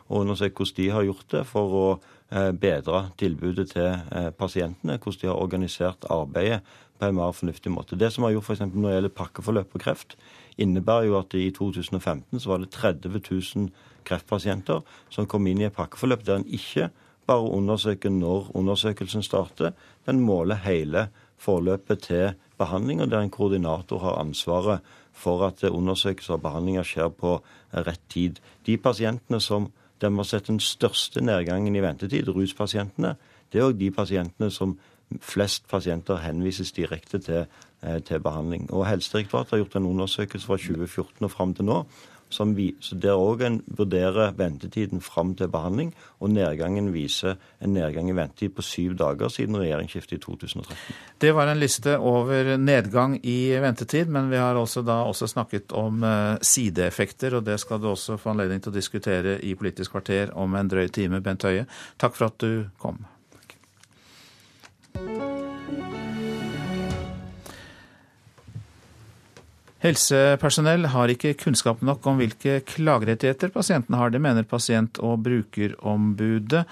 undersøke hvordan de har gjort det for å bedre tilbudet til pasientene. Hvordan de har organisert arbeidet på en mer fornuftig måte. Det som har gjort f.eks. når det gjelder pakkeforløp på kreft, innebærer jo at i 2015 så var det 30 000 kreftpasienter som kom inn i et pakkeforløp der en ikke bare undersøker når undersøkelsen starter, men måler hele forløpet til behandling, og der en koordinator har ansvaret for at undersøkelser og behandlinger skjer på rett tid. De pasientene som der vi har sett den største nedgangen i ventetid, ruspasientene, det er òg de pasientene som flest pasienter henvises direkte til, til behandling. Og Helsedirektoratet har gjort en undersøkelse fra 2014 og fram til nå vi, så Der òg en vurderer ventetiden fram til behandling, og nedgangen viser en nedgang i ventetid på syv dager siden regjeringsskiftet i 2013. Det var en liste over nedgang i ventetid, men vi har også da også snakket om eh, sideeffekter, og det skal du også få anledning til å diskutere i Politisk kvarter om en drøy time, Bent Høie. Takk for at du kom. Helsepersonell har ikke kunnskap nok om hvilke klagerettigheter pasienten har. Det mener pasient- og brukerombudet.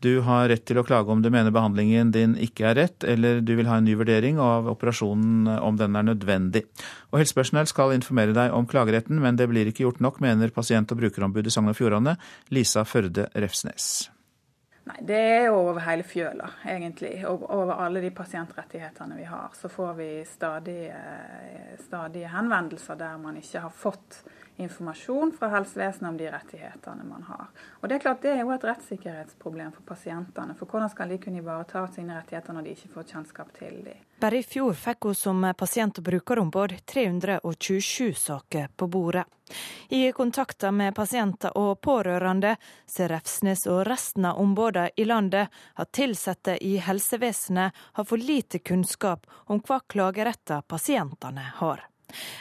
Du har rett til å klage om du mener behandlingen din ikke er rett, eller du vil ha en ny vurdering av operasjonen om den er nødvendig. Og Helsepersonell skal informere deg om klageretten, men det blir ikke gjort nok, mener pasient- og brukerombudet i Sogn og Fjordane, Lisa Førde Refsnes. Nei, Det er jo over hele fjøla, egentlig. Og over alle de pasientrettighetene vi har. Så får vi eh, stadig henvendelser der man ikke har fått informasjon fra helsevesenet om de rettighetene man har. Og Det er klart det er jo et rettssikkerhetsproblem for pasientene. For hvordan skal de kunne ivareta sine rettigheter når de ikke får kjennskap til dem? Bare i fjor fikk hun som pasient- og brukerombud 327 saker på bordet. I kontakter med pasienter og pårørende ser Refsnes og resten av ombudene i landet at ansatte i helsevesenet har for lite kunnskap om hva klageretter pasientene har.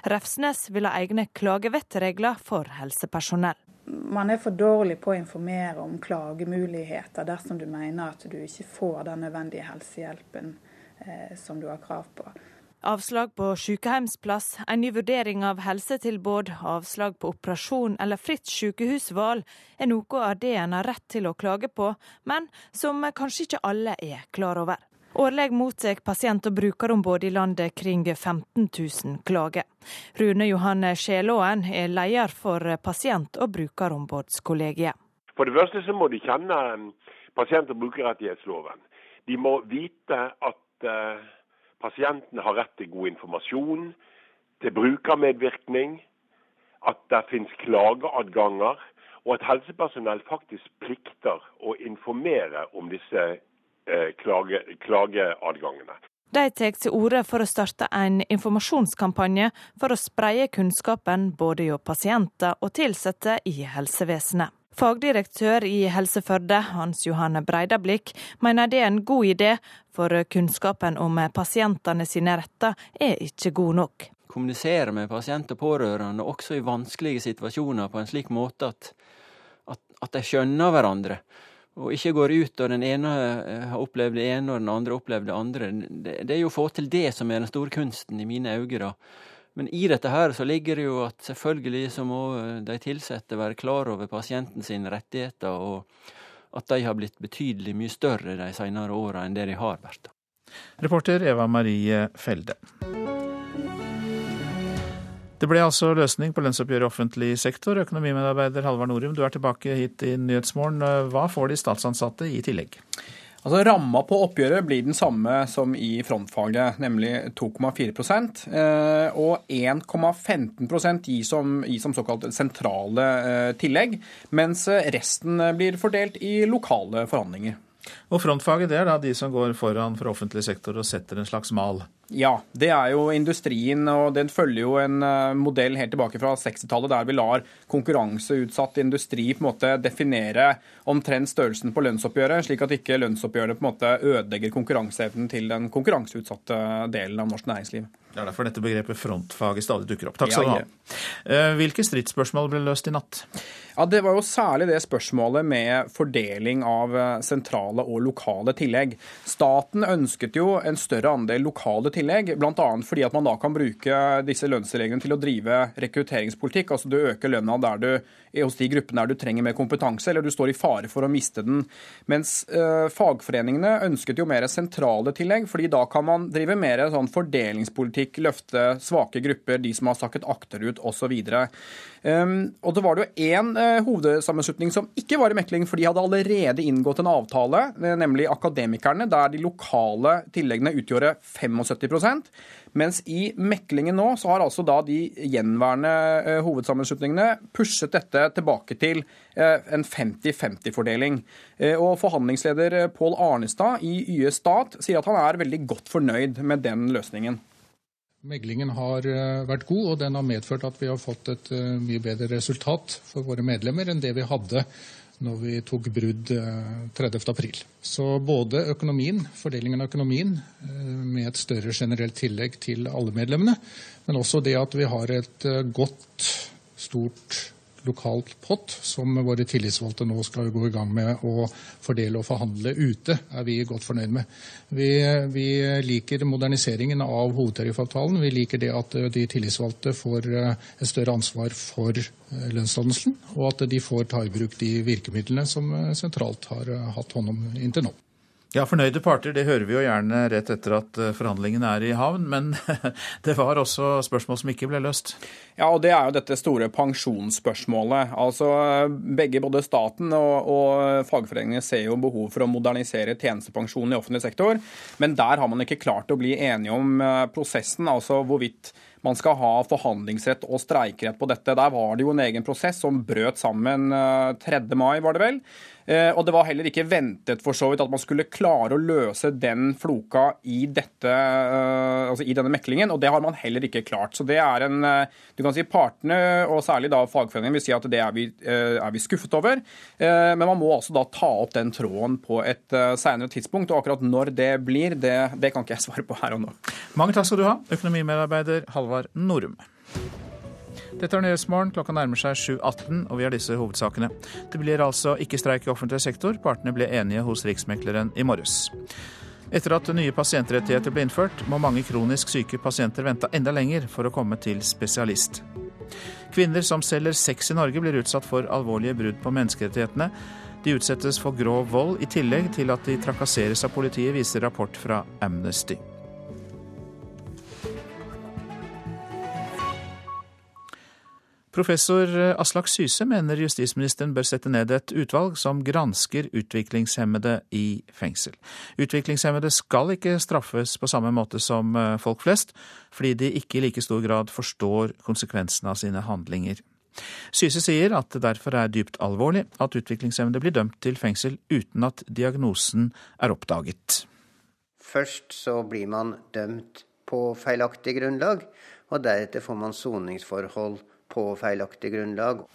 Refsnes vil ha egne klagevettregler for helsepersonell. Man er for dårlig på å informere om klagemuligheter dersom du mener at du ikke får den nødvendige helsehjelpen eh, som du har krav på. Avslag på sykehjemsplass, en ny vurdering av helsetilbud, avslag på operasjon eller fritt sykehusvalg er noe av det en har rett til å klage på, men som kanskje ikke alle er klar over. Årlig mottar pasient- og brukerombud i landet kring 15 000 klager. Rune Johanne Skjelåen er leder for pasient- og brukerombudskollegiet. For det første så må de kjenne um, pasient- og brukerrettighetsloven. De må vite at uh, pasientene har rett til god informasjon, til brukermedvirkning, at det finnes klageadganger, og at helsepersonell faktisk plikter å informere om disse klage, klageadgangene. De tar til orde for å starte en informasjonskampanje for å spreie kunnskapen både hos pasienter og ansatte i helsevesenet. Fagdirektør i Helse Førde, Hans Johanne Breidablikk, mener det er en god idé, for kunnskapen om pasientene sine retter er ikke god nok. Kommunisere med pasient og pårørende også i vanskelige situasjoner på en slik måte at, at, at de skjønner hverandre og ikke går ut og den ene eh, har opplevd det ene og den andre har opplevd det andre. Det, er jo å få til det som er den store kunsten i mine øyne. da. Men i dette her så ligger det jo at selvfølgelig så må eh, de ansatte være klar over pasienten sine rettigheter, og at de har blitt betydelig mye større de senere åra enn det de har vært. Reporter Eva Marie Felde. Det ble altså løsning på lønnsoppgjøret i offentlig sektor. Økonomimedarbeider Halvard Norum, du er tilbake hit i Nyhetsmorgen. Hva får de statsansatte i tillegg? Altså Ramma på oppgjøret blir den samme som i frontfaget, nemlig 2,4 eh, Og 1,15% gis gis som såkalt sentrale eh, tillegg, mens resten blir fordelt i lokale forhandlinger. Og frontfaget det er da de som går foran for offentlig sektor og setter en slags mal? Ja, det er jo industrien, og den følger jo en eh, modell helt tilbake fra 60-tallet, der vi lar konkurranseutsatt industri på en måte definere omtrent størrelsen på lønnsoppgjøret, slik at ikke lønnsoppgjøret på en måte ødelegger konkurranseevnen til den konkurranseutsatte delen av norsk næringsliv. Det er derfor dette begrepet frontfaget stadig dukker opp. Takk skal du ha. Eh, hvilke stridsspørsmål ble løst i natt? Ja, Det var jo særlig det spørsmålet med fordeling av eh, sentrale og lokale tillegg. Staten ønsket jo en større andel lokale tillegg, bl.a. fordi at man da kan bruke disse lønnsreglene til å drive rekrutteringspolitikk. Altså du øker lønna der du, hos de gruppene der du trenger mer kompetanse, eller du står i fare for å miste den. Mens øh, fagforeningene ønsket jo mer sentrale tillegg, fordi da kan man drive mer sånn fordelingspolitikk løfte svake grupper, de som har sakket akterut osv. Um, og det var det jo én uh, hovedsammenslutning som ikke var i mekling, for de hadde allerede inngått en avtale, nemlig Akademikerne, der de lokale tilleggene utgjorde 75% mens i meklingen nå så har altså da de gjenværende uh, hovedsammenslutningene pushet dette tilbake til en 50-50-fordeling. og Forhandlingsleder Pål Arnestad i YS Stat sier at han er veldig godt fornøyd med den løsningen. Meglingen har eh, vært god, og den har medført at vi har fått et eh, mye bedre resultat for våre medlemmer enn det vi hadde når vi tok brudd 30.4. Eh, Så både økonomien, fordelingen av økonomien med et større generelt tillegg til alle medlemmene, men også det at vi har et godt, stort lokal pott som våre tillitsvalgte nå skal gå i gang med å fordele og forhandle ute, er vi godt fornøyd med. Vi, vi liker moderniseringen av hovedtariffavtalen. Vi liker det at de tillitsvalgte får eh, et større ansvar for eh, lønnsdannelsen, og at de får ta i bruk de virkemidlene som eh, sentralt har hatt hånd om inntil nå. Ja, Fornøyde parter det hører vi jo gjerne rett etter at eh, forhandlingene er i havn. Men det var også spørsmål som ikke ble løst? Ja, og det er jo dette store pensjonsspørsmålet. Altså, begge, Både staten og, og fagforeningene ser jo behov for å modernisere tjenestepensjonen i offentlig sektor. Men der har man ikke klart å bli enige om eh, prosessen, altså hvorvidt man skal ha forhandlingsrett og streikerett på dette. Der var det jo en egen prosess som brøt sammen 3. Eh, mai, var det vel. Eh, og det var heller ikke ventet for så vidt at man skulle klare å løse den floka i, dette, eh, altså i denne meklingen, og det har man heller ikke klart. Så det er en eh, Du kan si partene, og særlig da fagforeningen, vil si at det er vi, er vi skuffet over. Men man må altså da ta opp den tråden på et senere tidspunkt, og akkurat når det blir, det, det kan ikke jeg svare på her og nå. Mange takk skal du ha, økonomimedarbeider Halvard Norum. Dette er Nyhetsmorgen. Klokka nærmer seg 7.18, og vi har disse hovedsakene. Det blir altså ikke streik i offentlig sektor. Partene ble enige hos Riksmekleren i morges. Etter at nye pasientrettigheter ble innført, må mange kronisk syke pasienter vente enda lenger for å komme til spesialist. Kvinner som selger sex i Norge, blir utsatt for alvorlige brudd på menneskerettighetene. De utsettes for grov vold, i tillegg til at de trakasseres av politiet, viser rapport fra Amnesty. Professor Aslak Syse mener justisministeren bør sette ned et utvalg som gransker utviklingshemmede i fengsel. Utviklingshemmede skal ikke straffes på samme måte som eh, folk flest, fordi de ikke i like stor grad forstår konsekvensene av sine handlinger. Syse sier at det derfor er dypt alvorlig at utviklingshemmede blir dømt til fengsel uten at diagnosen er oppdaget. Først så blir man dømt på feilaktig grunnlag, og deretter får man soningsforhold på feilaktig grunnlag.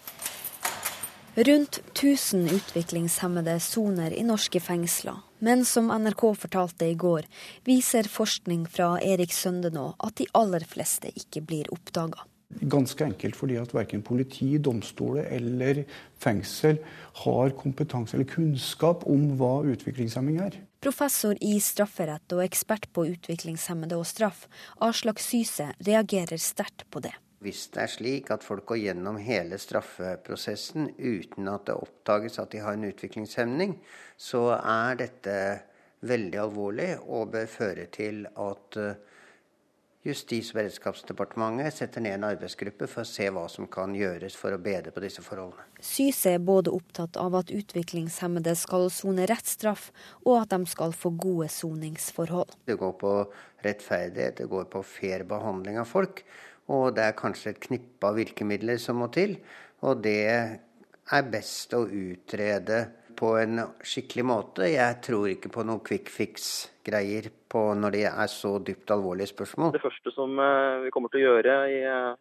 Rundt 1000 utviklingshemmede soner i norske fengsler. Men som NRK fortalte i går, viser forskning fra Erik Søndenå at de aller fleste ikke blir oppdaga. Ganske enkelt fordi at verken politi, domstoler eller fengsel har kompetanse eller kunnskap om hva utviklingshemming er. Professor i strafferett og ekspert på utviklingshemmede og straff, Aslak Syse, reagerer sterkt på det. Hvis det er slik at folk går gjennom hele straffeprosessen uten at det oppdages at de har en utviklingshemning, så er dette veldig alvorlig og bør føre til at eh, Justis- og beredskapsdepartementet setter ned en arbeidsgruppe for å se hva som kan gjøres for å bedre på disse forholdene. Syse er både opptatt av at utviklingshemmede skal sone rettsstraff, og at de skal få gode soningsforhold. Det går på rettferdighet, det går på fair behandling av folk. Og det er kanskje et knippe av virkemidler som må til. Og det er best å utrede på en skikkelig måte. Jeg tror ikke på noen quick fix-greier når det er så dypt alvorlige spørsmål. Det første som eh, vi kommer til å gjøre i,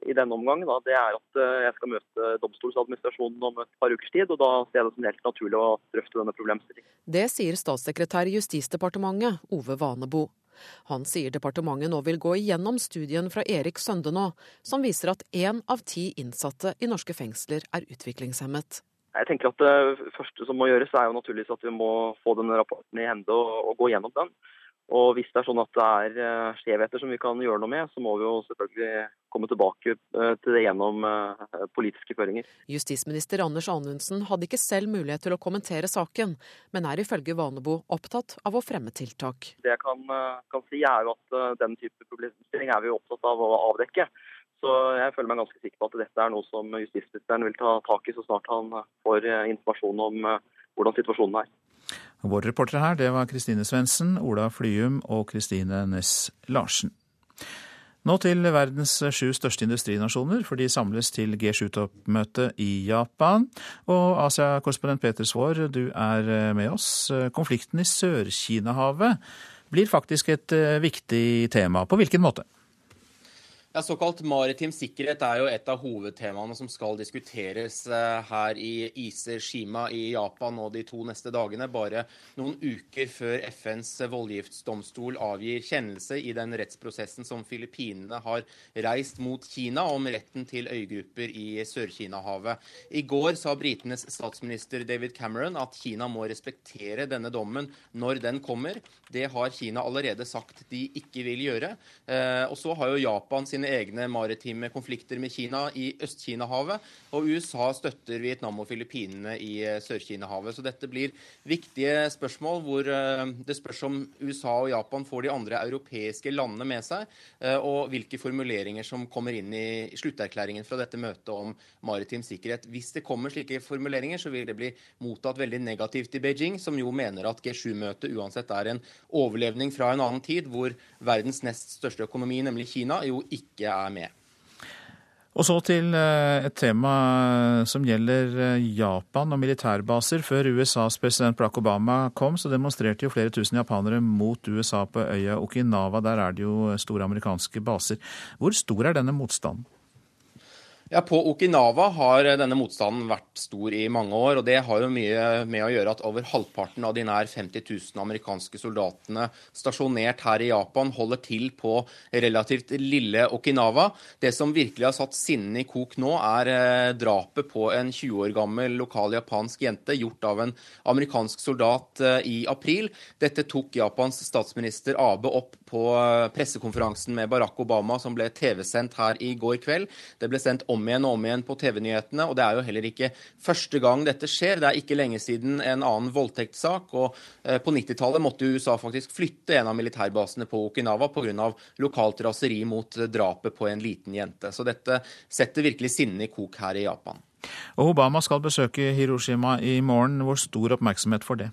i denne omgang, da, det er at eh, jeg skal møte domstolsadministrasjonen om et par ukers tid. og Da ser jeg det som helt naturlig å drøfte denne problemstillingen. Det sier statssekretær i Justisdepartementet, Ove Vanebo. Han sier departementet nå vil gå igjennom studien fra Erik Søndenå, som viser at én av ti innsatte i norske fengsler er utviklingshemmet. Jeg tenker at Det første som må gjøres, er jo naturligvis at vi må få denne rapporten i hende og, og gå gjennom den. Og hvis det er sånn at det er eh, skjevheter som vi kan gjøre noe med, så må vi jo selvfølgelig komme tilbake eh, til det gjennom eh, politiske føringer. Justisminister Anders Anundsen hadde ikke selv mulighet til å kommentere saken, men er ifølge Vanebo opptatt av å fremme tiltak. Det jeg kan, kan si er jo at den type problemstilling er vi opptatt av å avdekke. Så Så jeg føler meg ganske sikker på at dette er noe som justisministeren vil ta tak i så snart han får informasjon om hvordan situasjonen er. Våre reportere her, det var Kristine Svendsen, Ola Flyum og Kristine Næss Larsen. Nå til verdens sju største industrinasjoner, for de samles til G7-toppmøte i Japan. Og Asia-korrespondent Peter Svaar, du er med oss. Konflikten i Sør-Kina-havet blir faktisk et eh, viktig tema. På hvilken måte? Ja, Såkalt maritim sikkerhet er jo et av hovedtemaene som skal diskuteres eh, her i Iseshima i Japan nå de to neste dagene, bare noen uker før FNs voldgiftsdomstol avgir kjennelse i den rettsprosessen som Filippinene har reist mot Kina om retten til øygrupper i Sør-Kina-havet. I går sa britenes statsminister David Cameron at Kina må respektere denne dommen når den kommer. Det har Kina allerede sagt de ikke vil gjøre. Eh, og så har jo Japan sine sine egne maritime konflikter med Kina i Øst-Kina-havet. Og USA støtter Vietnam og Filippinene i eh, Sør-Kina-havet. Så dette blir viktige spørsmål hvor eh, det spørs om USA og Japan får de andre europeiske landene med seg, eh, og hvilke formuleringer som kommer inn i slutterklæringen fra dette møtet om maritim sikkerhet. Hvis det kommer slike formuleringer, så vil det bli mottatt veldig negativt i Beijing, som jo mener at G7-møtet uansett er en overlevning fra en annen tid, hvor verdens nest største økonomi, nemlig Kina, jo ikke ikke er med. Og så til eh, et tema som gjelder eh, Japan og militærbaser. Før USAs president Barack Obama kom, så demonstrerte jo flere tusen japanere mot USA på øya Okinawa. Der er det jo store amerikanske baser. Hvor stor er denne motstanden? Ja, På Okinawa har denne motstanden vært stor i mange år. og Det har jo mye med å gjøre at over halvparten av de nær 50 000 amerikanske soldatene stasjonert her i Japan holder til på relativt lille Okinawa. Det som virkelig har satt sinnene i kok nå, er eh, drapet på en 20 år gammel lokal japansk jente gjort av en amerikansk soldat eh, i april. Dette tok Japans statsminister Abe opp på eh, pressekonferansen med Barack Obama, som ble TV-sendt her i går kveld. Det ble sendt om om igjen og om igjen på TV-nyhetene. Og det er jo heller ikke første gang dette skjer. Det er ikke lenge siden en annen voldtektssak. Og eh, på 90-tallet måtte USA faktisk flytte en av militærbasene på Okinawa pga. lokalt raseri mot drapet på en liten jente. Så dette setter virkelig sinnet i kok her i Japan. Og Obama skal besøke Hiroshima i morgen. Hvor stor oppmerksomhet får det?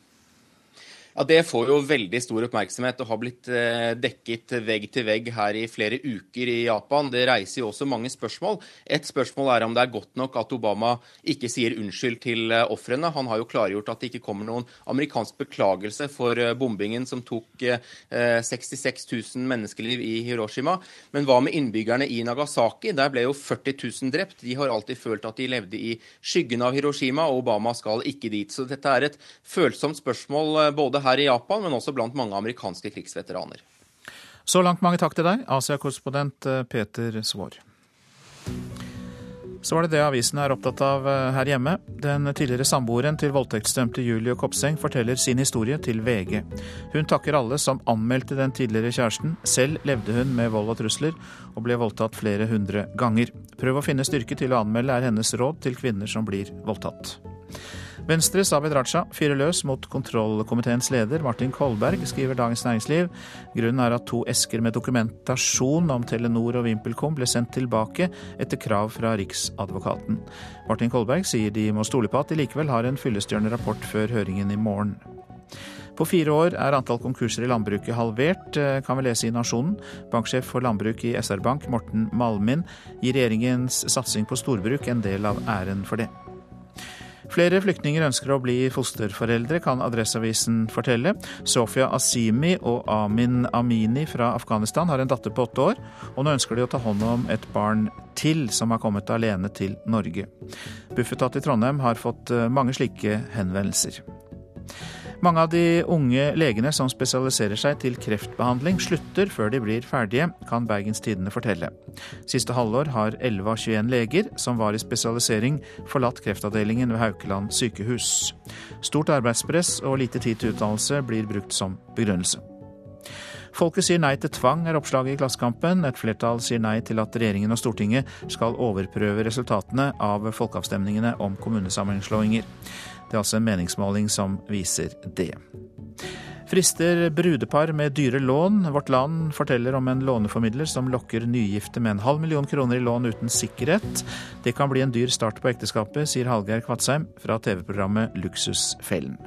Ja, Det får jo veldig stor oppmerksomhet og har blitt eh, dekket vegg til vegg her i flere uker i Japan. Det reiser jo også mange spørsmål. Et spørsmål er om det er godt nok at Obama ikke sier unnskyld til eh, ofrene. Han har jo klargjort at det ikke kommer noen amerikansk beklagelse for eh, bombingen som tok 66 000 menneskeliv i Hiroshima. Men hva med innbyggerne i Nagasaki? Der ble jo 40 000 drept. De har alltid følt at de levde i skyggen av Hiroshima, og Obama skal ikke dit. Så dette er et følsomt spørsmål både her i Japan, men også blant mange amerikanske krigsveteraner. Så langt mange takk til deg, Asia-korrespondent eh, Peter Svaar. Så var det det avisen er opptatt av eh, her hjemme. Den tidligere samboeren til voldtektsdømte Julie Kopseng forteller sin historie til VG. Hun takker alle som anmeldte den tidligere kjæresten. Selv levde hun med vold og trusler, og ble voldtatt flere hundre ganger. Prøv å finne styrke til å anmelde, er hennes råd til kvinner som blir voldtatt. Venstres Abid Raja fyrer løs mot kontrollkomiteens leder Martin Kolberg, skriver Dagens Næringsliv. Grunnen er at to esker med dokumentasjon om Telenor og VimpelCom ble sendt tilbake etter krav fra Riksadvokaten. Martin Kolberg sier de må stole på at de likevel har en fyllestgjørende rapport før høringen i morgen. På fire år er antall konkurser i landbruket halvert, eh, kan vi lese i Nasjonen. Banksjef for landbruk i SR Bank, Morten Malmin, gir regjeringens satsing på storbruk en del av æren for det. Flere flyktninger ønsker å bli fosterforeldre, kan Adresseavisen fortelle. Sofia Asimi og Amin Amini fra Afghanistan har en datter på åtte år, og nå ønsker de å ta hånd om et barn til som har kommet alene til Norge. Bufetat i Trondheim har fått eh, mange slike henvendelser. Mange av de unge legene som spesialiserer seg til kreftbehandling, slutter før de blir ferdige, kan Bergens Tidende fortelle. Siste halvår har 11 av 21 leger som var i spesialisering, forlatt kreftavdelingen ved Haukeland sykehus. Stort arbeidspress og lite tid til utdannelse blir brukt som begrunnelse. Folket sier nei til tvang, er oppslaget i Klassekampen. Et flertall sier nei til at regjeringen og Stortinget skal overprøve resultatene av folkeavstemningene om kommunesammenslåinger. Det er altså en meningsmåling som viser det. Frister brudepar med dyre lån. Vårt Land forteller om en låneformidler som lokker nygifte med en halv million kroner i lån uten sikkerhet. Det kan bli en dyr start på ekteskapet, sier Hallgeir Kvatsheim fra TV-programmet Luksusfellen.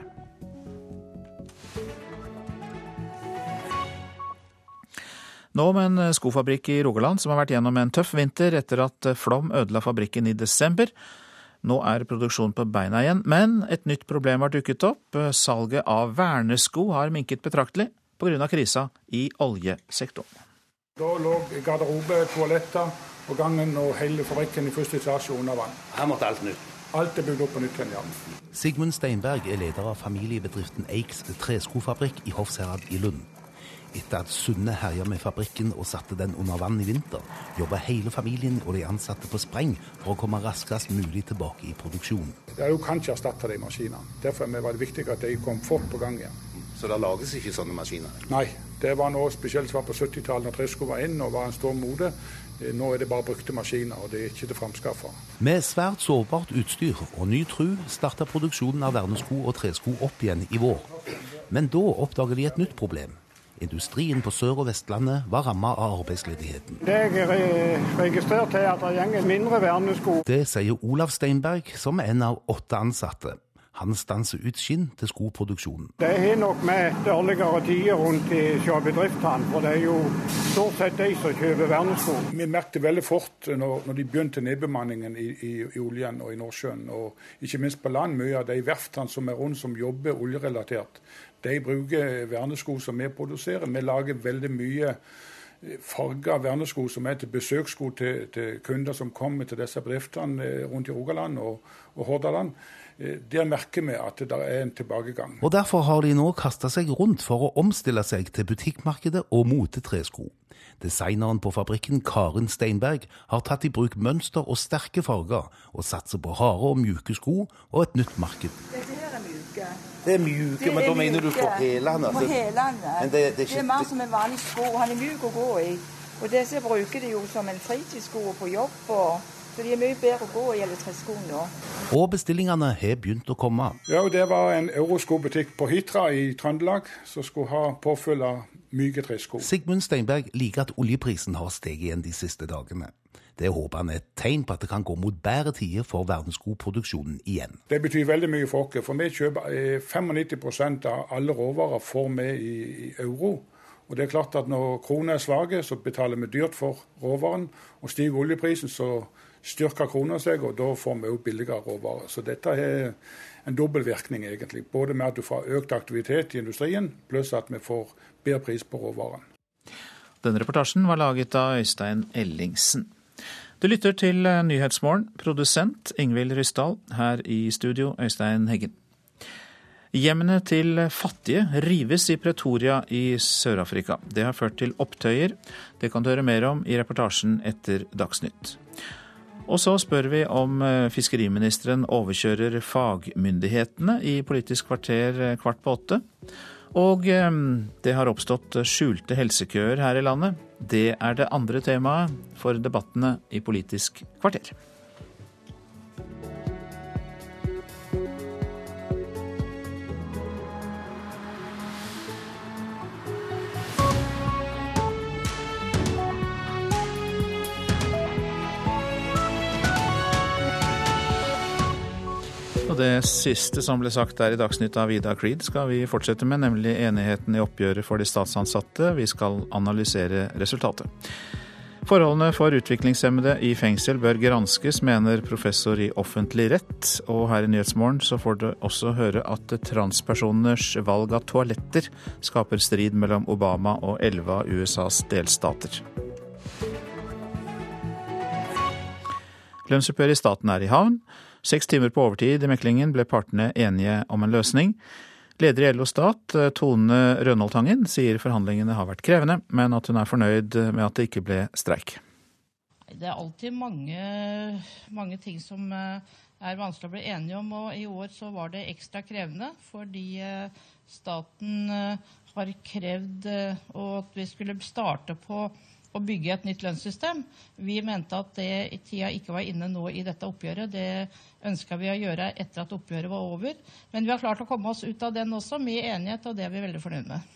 Nå om en skofabrikk i Rogaland som har vært gjennom en tøff vinter etter at flom ødela fabrikken i desember. Nå er produksjonen på beina igjen, men et nytt problem har dukket opp. Salget av vernesko har minket betraktelig pga. krisa i oljesektoren. Da lå garderobe, toaletter og gangen og hele fabrikken i første etasje under vann. Her måtte alt nytt. Alt er bygd opp på nytt igjen, ja. Sigmund Steinberg er leder av familiebedriften Eiks treskofabrikk i Hofsherad i Lund. Etter at Sunne herja med fabrikken og satte den under vann i vinter, jobber hele familien og de ansatte på spreng for å komme raskest mulig tilbake i produksjon. Jeg kan ikke erstatte de maskinene. Derfor var det viktig at de kom fort på gang igjen. Så det lages ikke sånne maskiner? Nei. Det var noe spesielt som var på 70-tallet, når tresko var inn og var en stor mode. Nå er det bare brukte maskiner, og det er ikke til framskaffa. Med svært sårbart utstyr og ny tru starta produksjonen av vernesko og tresko opp igjen i vår. Men da oppdager de et nytt problem. Industrien på Sør- og Vestlandet var ramma av arbeidsledigheten. Det jeg har registrert, er at det går mindre vernesko. Det sier Olav Steinberg, som er en av åtte ansatte. Han stanser ut skinn til skoproduksjonen. Det har nok med dårligere tider rundt i bedriftene, for det er jo stort sett de som kjøper vernesko. Vi merket veldig fort når, når de begynte nedbemanningen i, i, i, oljen og i Nordsjøen, og ikke minst på land. Mye av de verftene som er rundt som jobber oljerelatert, de bruker vernesko som vi produserer. Vi lager veldig mye eh, farga vernesko som er til besøkssko til, til, kunder som kommer til disse bedriftene eh, rundt i Rogaland og, og Hordaland. Eh, der merker vi at det er en tilbakegang. Og Derfor har de nå kasta seg rundt for å omstille seg til butikkmarkedet og motetresko. Designeren på fabrikken, Karin Steinberg, har tatt i bruk mønster og sterke farger, og satser på harde og mjuke sko og et nytt marked. Dette her er mjuke. Det er mjuke, men da mener du på hælene? På hælene. Det, det, det, er mer som en vanlig sko. Han er mjuk å gå i. Og disse bruker de jo som en fritidssko på jobb. og så de er mye bedre å gå i eller tresko nå. Og bestillingene har begynt å komme. Ja, og Det var en euroskobutikk på Hitra i Trøndelag som skulle ha påfyll av myke tresko. Sigmund Steinberg liker at oljeprisen har steget igjen de siste dagene. Det håper han er et tegn på at det kan gå mot bedre tider for verdensskoproduksjonen igjen. Det betyr veldig mye for oss. For vi kjøper 95 eh, av alle råvarer får vi i euro. Og det er klart at Når krona er svak, så betaler vi dyrt for råvaren. Og stiger oljeprisen, så styrker krona seg, og da får vi òg billigere råvarer. Så dette er en dobbel virkning, egentlig. Både med at du får økt aktivitet i industrien, pluss at vi får bedre pris på råvaren. Denne reportasjen var laget av Øystein Ellingsen. Du lytter til Nyhetsmorgen, produsent Ingvild Ryssdal, her i studio Øystein Heggen. Hjemmene til fattige rives i Pretoria i Sør-Afrika. Det har ført til opptøyer. Det kan du høre mer om i reportasjen etter Dagsnytt. Og så spør vi om eh, fiskeriministeren overkjører fagmyndighetene i Politisk kvarter eh, kvart på åtte. Og eh, det har oppstått skjulte helsekøer her i landet. Det er det andre temaet for debattene i Politisk kvarter. Det siste som ble sagt der i Dagsnytt av Vida Creed, skal vi fortsette med, nemlig enigheten i oppgjøret for de statsansatte. Vi skal analysere resultatet. Forholdene for utviklingshemmede i fengsel bør granskes, mener professor i offentlig rett. Og her i Nyhetsmorgen så får du også høre at transpersoners valg av toaletter skaper strid mellom Obama og elleve av USAs delstater. Lønnsoppgjøret i staten er i havn. Seks timer på overtid i meklingen ble partene enige om en løsning. Leder i LO Stat, Tone Rønholdtangen, sier forhandlingene har vært krevende, men at hun er fornøyd med at det ikke ble streik. Det er alltid mange, mange ting som eh, er vanskelig å bli enige om, og i år så var det ekstra krevende fordi eh, staten eh, har krevd at vi skulle starte på å bygge et nytt lønnssystem. Vi mente at det tida ikke var inne nå i dette oppgjøret. Det ønska vi å gjøre etter at oppgjøret var over. Men vi har klart å komme oss ut av den også med enighet, og det er vi veldig fornøyd med.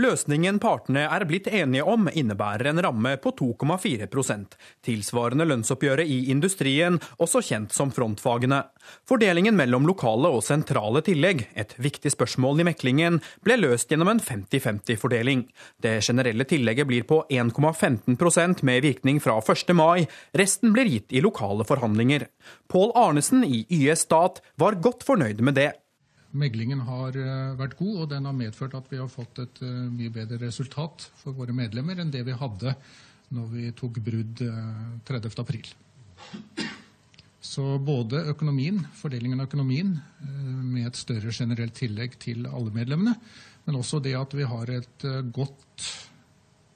Løsningen partene er blitt enige om, innebærer en ramme på 2,4% tilsvarende lønnsoppgjøret i industrien, også kjent som frontfagene. Fordelingen mellom lokale og sentrale tillegg, et viktig spørsmål i meklingen, ble løst gjennom en 50-50-fordeling. Det generelle tillegget blir på 1,15% med virkning fra 1. mai. Resten blir gitt i lokale forhandlinger. Pål Arnesen i YS Stat var godt fornøyd med det. Meglingen har eh, vært god, og den har medført at vi har fått et eh, mye bedre resultat for våre medlemmer enn det vi hadde når vi tok brudd 30.4. Eh, Så både økonomien, fordelingen av økonomien med et større generelt tillegg til alle medlemmene, men også det at vi har et godt,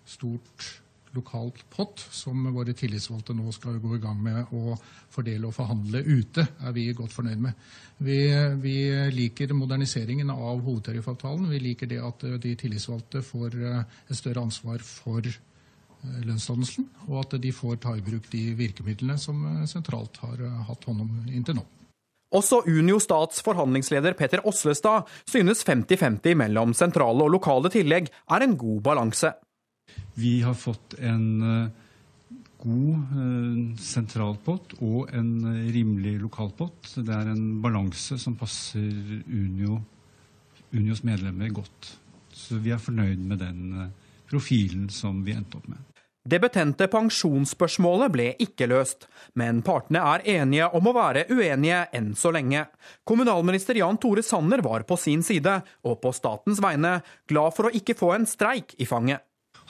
stort lokalt pott som våre tillitsvalgte nå skal gå i gang med å fordele og forhandle ute, er vi godt fornøyd med. Vi, vi liker moderniseringen av hovedtariffavtalen. Vi liker det at de tillitsvalgte får eh, et større ansvar for eh, lønnsdannelsen, og at de får ta i bruk de virkemidlene som eh, sentralt har hatt hånd om inntil nå. Også Unio Stats forhandlingsleder Petter Oslestad synes 50-50 mellom sentrale og lokale tillegg er en god balanse. Vi har fått en god sentralpott og en rimelig lokalpott. Det er en balanse som passer Unio, Unios medlemmer godt. Så vi er fornøyd med den profilen som vi endte opp med. Det betente pensjonsspørsmålet ble ikke løst, men partene er enige om å være uenige enn så lenge. Kommunalminister Jan Tore Sanner var på sin side, og på statens vegne, glad for å ikke få en streik i fanget.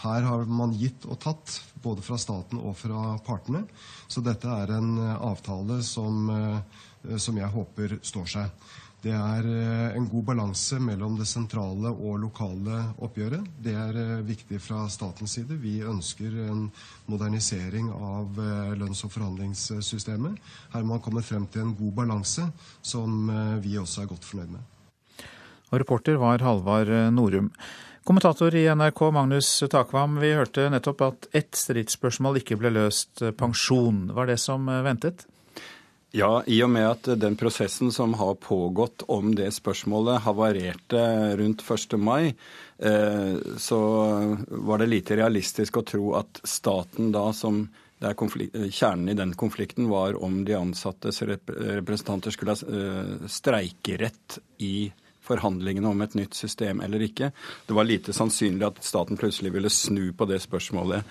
Her har man gitt og tatt, både fra staten og fra partene. Så dette er en avtale som, som jeg håper står seg. Det er en god balanse mellom det sentrale og lokale oppgjøret. Det er viktig fra statens side. Vi ønsker en modernisering av lønns- og forhandlingssystemet. Her må man komme frem til en god balanse som vi også er godt fornøyd med. Og reporter var Halvard Norum. Kommentator i NRK Magnus Takvam, vi hørte nettopp at ett stridsspørsmål ikke ble løst, pensjon. Var det som ventet? Ja, i og med at den prosessen som har pågått om det spørsmålet havarerte rundt 1. mai, så var det lite realistisk å tro at staten da som Kjernen i den konflikten var om de ansattes representanter skulle ha streikerett i forhandlingene om et nytt system eller ikke. Det var lite sannsynlig at staten plutselig ville snu på det spørsmålet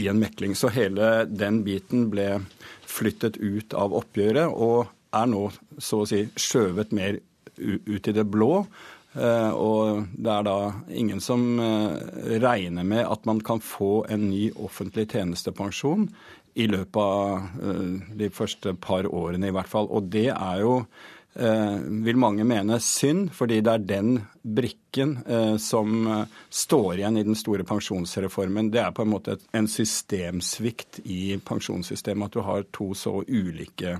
i en mekling. Så hele den biten ble flyttet ut av oppgjøret og er nå så å si skjøvet mer ut i det blå. Og det er da ingen som regner med at man kan få en ny offentlig tjenestepensjon i løpet av de første par årene i hvert fall. Og det er jo vil mange mene synd, fordi det er den brikken som står igjen i den store pensjonsreformen. Det er på en måte en systemsvikt i pensjonssystemet at du har to så ulike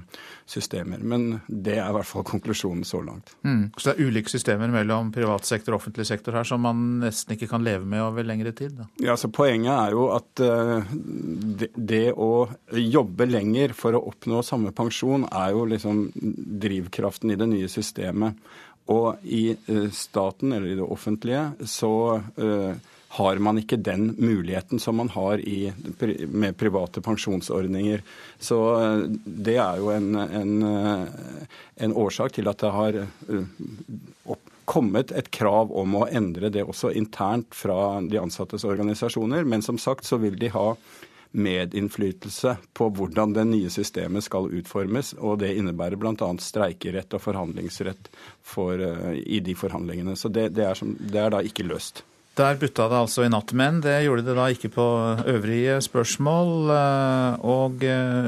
systemer. Men det er i hvert fall konklusjonen så langt. Mm. Så det er ulike systemer mellom privat sektor og offentlig sektor her som man nesten ikke kan leve med over lengre tid? Da. Ja, så Poenget er jo at det, det å jobbe lenger for å oppnå samme pensjon er jo liksom drivkraften i det nye systemet. Og i staten, eller i det offentlige, så uh, har man ikke den muligheten som man har i, med private pensjonsordninger. Så uh, det er jo en, en, en, årsak til at det har kommet et krav om å endre det også internt fra de ansattes organisasjoner. Men som sagt så vil de ha medinnflytelse på hvordan det nye systemet skal utformes. Og det innebærer bl.a. streikerett og forhandlingsrett for, uh, i de forhandlingene. Så det, det, er som, det, er da ikke løst. Der butta det altså i natt, men det gjorde det da ikke på øvrige spørsmål. Og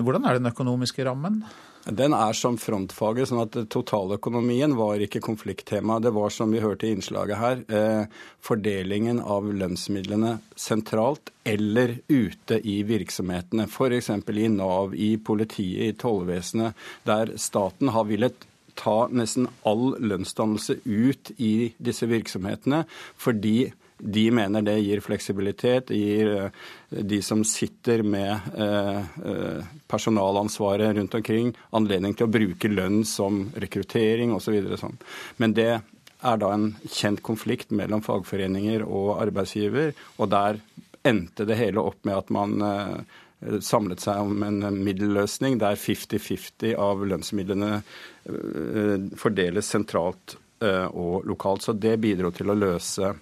hvordan er den økonomiske rammen? Den er som frontfaget, sånn at totaløkonomien var ikke konflikttema. Det var, som vi hørte i innslaget her, eh, fordelingen av lønnsmidlene sentralt eller ute i virksomhetene. F.eks. i Nav, i politiet, i tollvesenet, der staten har villet ta nesten all lønnsdannelse ut i disse virksomhetene, fordi de mener det gir fleksibilitet, det gir eh, de som sitter med eh, personalansvaret rundt omkring, anledning til å bruke lønn som rekruttering osv. Sånn. Men det er da en kjent konflikt mellom fagforeninger og arbeidsgiver, og der endte det hele opp med at man Eh, samlet seg om en middelløsning der 50-50 av lønnsmidlene eh, fordeles sentralt eh, og lokalt. Så det bidro til å løse,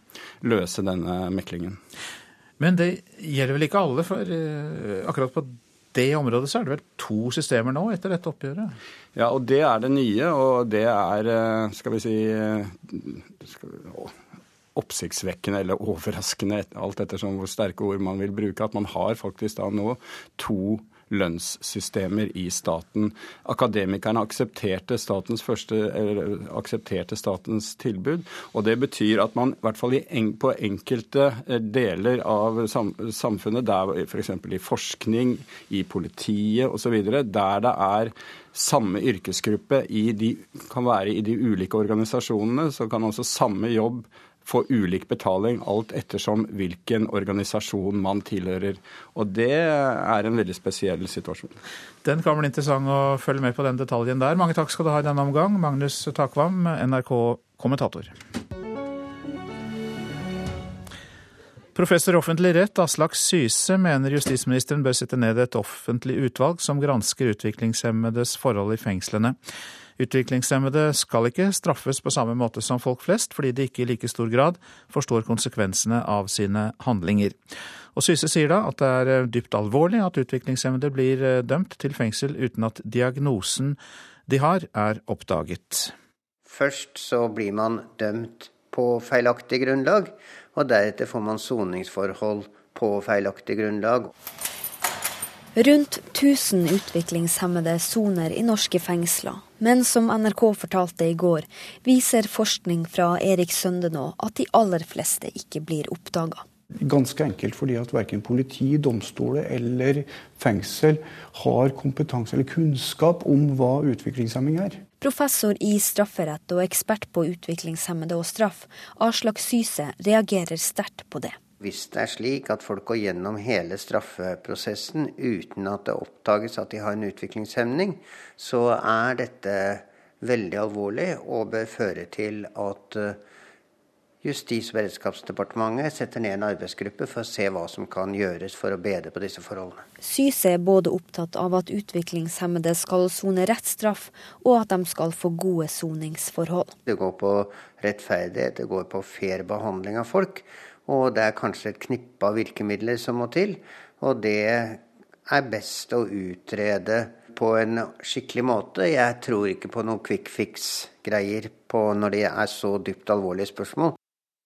løse denne meklingen. Men det gjelder vel ikke alle, for akkurat på det området så er det vel to systemer nå etter dette oppgjøret? Ja, og det er det nye, og det er, skal vi si skal vi, å, oppsiktsvekkende eller overraskende, alt ettersom hvor sterke ord man vil bruke, at man har faktisk da nå to lønnssystemer i staten. Akademikerne aksepterte statens, første, aksepterte statens tilbud. og Det betyr at man i hvert fall på enkelte eh, deler av samfunnet, der f.eks. For i forskning, i politiet osv., der det er samme yrkesgruppe i de, kan være i de ulike organisasjonene, så kan også samme jobb få ulik betaling alt ettersom hvilken organisasjon man tilhører. Og det er en veldig spesiell situasjon. Den kan bli interessant å følge med på den detaljen der. Mange takk skal du ha i denne omgang, Magnus Takvam, NRK-kommentator. Professor offentlig rett Aslak Syse mener justisministeren bør sette ned et offentlig utvalg som gransker utviklingshemmedes forhold i fengslene. Utviklingshemmede skal ikke straffes på samme måte som folk flest, fordi de ikke i like stor grad forstår konsekvensene av sine handlinger. Og Syse sier da at det er eh, dypt alvorlig at utviklingshemmede blir eh, dømt til fengsel uten at diagnosen de har, er oppdaget. Først så blir man dømt på feilaktig grunnlag, og deretter får man soningsforhold på feilaktig grunnlag. Rundt 1000 utviklingshemmede soner i norske fengsler. Men som NRK fortalte i går, viser forskning fra Erik Søndenå at de aller fleste ikke blir oppdaga. Ganske enkelt fordi at verken politi, domstoler eller fengsel har kompetanse eller kunnskap om hva utviklingshemming er. Professor i strafferett og ekspert på utviklingshemmede og straff, Aslak Syse, reagerer sterkt på det. Hvis det er slik at folk går gjennom hele straffeprosessen uten at det oppdages at de har en utviklingshemning, så er dette veldig alvorlig og bør føre til at eh, Justis- og beredskapsdepartementet setter ned en arbeidsgruppe for å se hva som kan gjøres for å bedre på disse forholdene. Syse er både opptatt av at utviklingshemmede skal sone rett straff, og at de skal få gode soningsforhold. Det går på rettferdighet, det går på fair behandling av folk. Og det er kanskje et knippe av virkemidler som må til. Og det er best å utrede på en skikkelig måte. Jeg tror ikke på noen quick fix-greier når det er så dypt alvorlige spørsmål.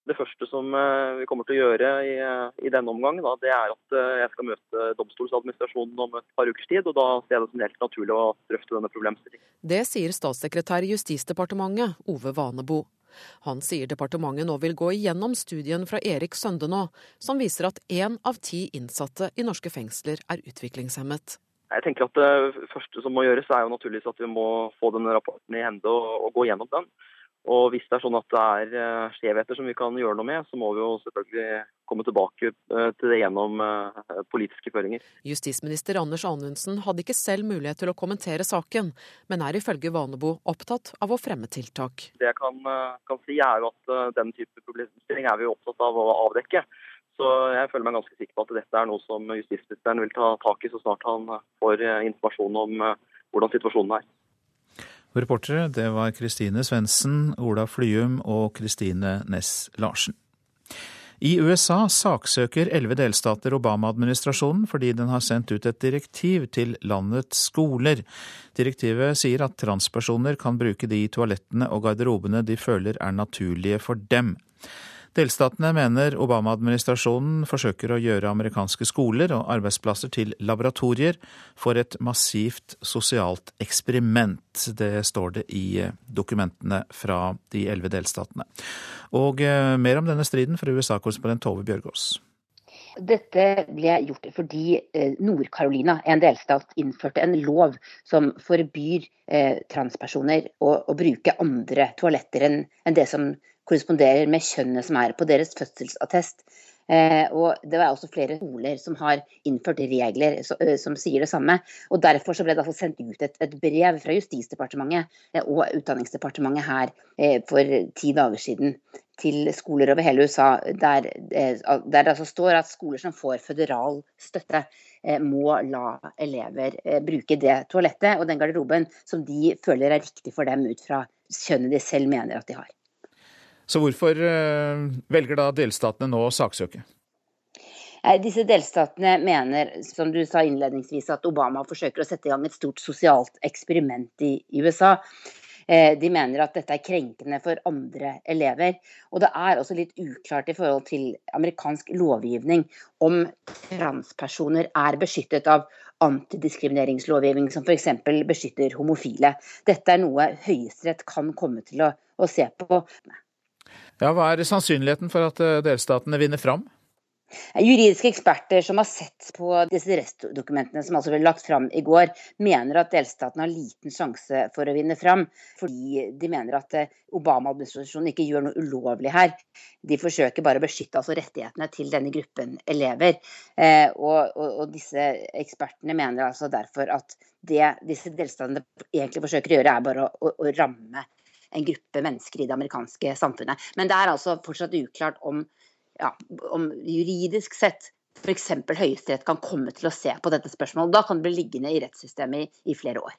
Det første som eh, vi kommer til å gjøre i, eh, i denne omgang, da, det er at eh, jeg skal møte domstolsadministrasjonen om et par ukers tid. og Da ser jeg det som helt naturlig å drøfte denne problemstillingen. Det sier statssekretær i Justisdepartementet, Ove Vanebo. Han sier departementet nå vil gå igjennom studien fra Erik Søndenå, som viser at én av ti innsatte i norske fengsler er utviklingshemmet. Jeg tenker at Det første som må gjøres, er jo naturligvis at vi må få denne rapporten i hende og, og gå gjennom den. Og Hvis det er sånn at det er eh, skjevheter som vi kan gjøre noe med, så må vi jo selvfølgelig komme tilbake eh, til det gjennom eh, politiske føringer. Justisminister Anders Anundsen hadde ikke selv mulighet til å kommentere saken, men er ifølge Vanebo opptatt av å fremme tiltak. Det jeg kan, kan si er jo at den type problemstilling er vi opptatt av å avdekke. Så jeg føler meg ganske sikker på at dette er noe som justisministeren vil ta tak i så snart han får informasjon om hvordan situasjonen er. Reportere det var Kristine Svendsen, Ola Flyum og Kristine Næss Larsen. I USA saksøker elleve delstater Obama-administrasjonen fordi den har sendt ut et direktiv til landets skoler. Direktivet sier at transpersoner kan bruke de toalettene og garderobene de føler er naturlige for dem. Delstatene mener Obama-administrasjonen forsøker å gjøre amerikanske skoler og arbeidsplasser til laboratorier for et massivt sosialt eksperiment. Det står det i eh, dokumentene fra de elleve delstatene. Og eh, mer om denne striden fra USA-korrespondent Tove Bjørgaas. Dette ble gjort fordi eh, Nord-Carolina, en delstat, innførte en lov som forbyr transpersoner å, å, bruke andre toaletter enn det som korresponderer med kjønnet som er på deres fødselsattest. Eh, og Det er også flere skoler som har innført regler eh, som sier det samme. og Derfor så ble det altså sendt ut et, et brev fra Justisdepartementet eh, og Utdanningsdepartementet her for ti dager siden til skoler over hele USA, der, der det altså står at skoler som får føderal støtte, må la elever bruke det toalettet og den garderoben som de føler er riktig for dem ut fra kjønnet de selv mener at de har. Så hvorfor eh, velger da delstatene nå å saksøke? Disse delstatene mener, som du sa innledningsvis, at Obama forsøker å sette i gang et stort sosialt eksperiment i USA. Eh, de mener at dette er krenkende for andre elever. Og det er også litt uklart i forhold til amerikansk lovgivning om transpersoner er beskyttet av antidiskrimineringslovgivning som f.eks. beskytter homofile. Dette er noe Høyesterett kan komme til å, å se på. Ja, Hva er sannsynligheten for at eh, delstatene vinner fram? Juridiske eksperter som har sett på disse restdokumentene som altså ble lagt fram i går, mener at delstatene har liten sjanse for å vinne fram, fordi de mener at eh, Obama-administrasjonen ikke gjør noe ulovlig her. De forsøker bare å beskytte altså rettighetene til denne gruppen elever. Eh, og, og, og, disse ekspertene mener altså derfor at det disse delstatene egentlig forsøker å gjøre, er bare å, å, å ramme en gruppe mennesker i det amerikanske samfunnet. Men det er altså fortsatt uklart om, ja, om juridisk sett f.eks. Høyesterett kan komme til å se på dette spørsmålet. Da kan det bli liggende i rettssystemet i, i flere år.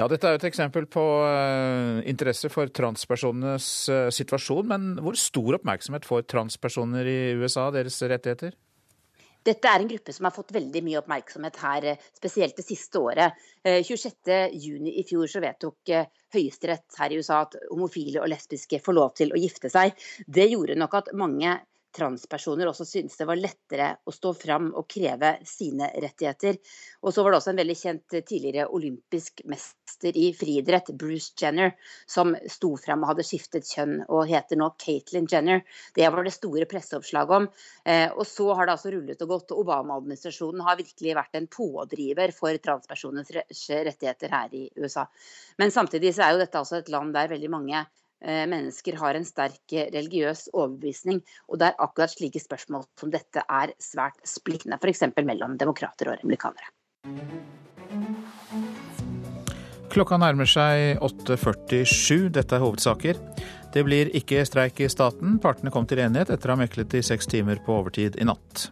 Ja, Dette er jo et eksempel på uh, interesse for transpersonenes uh, situasjon. Men hvor stor oppmerksomhet får transpersoner i USA, deres rettigheter? Dette er en gruppe som har fått veldig mye oppmerksomhet her, eh, spesielt det siste året. 26.6 eh, i fjor så vedtok eh, Høyesterett her i USA at homofile og lesbiske får lov til å gifte seg. Det gjorde nok at mange transpersoner også syntes det var lettere å stå fram og kreve sine rettigheter. Og så var det også en veldig kjent tidligere olympisk mester i friidrett, Bruce Jenner, som sto fram og hadde skiftet kjønn og heter nå Caitlyn Jenner. Det var det store presseoppslaget om. Eh, og så har det altså rullet og gått. Obama-administrasjonen har virkelig vært en pådriver for transpersoners rettigheter her i USA. Men samtidig så er jo dette altså et land der veldig mange Eh, mennesker har en sterk eh, religiøs overbevisning, og der akkurat slike spørsmål som dette er svært splittende, f.eks. mellom demokrater og republikanere. Klokka nærmer seg 8.47. Dette er hovedsaker. Det blir ikke streik i staten. Partene kom til enighet etter å ha meklet i seks timer på overtid i natt.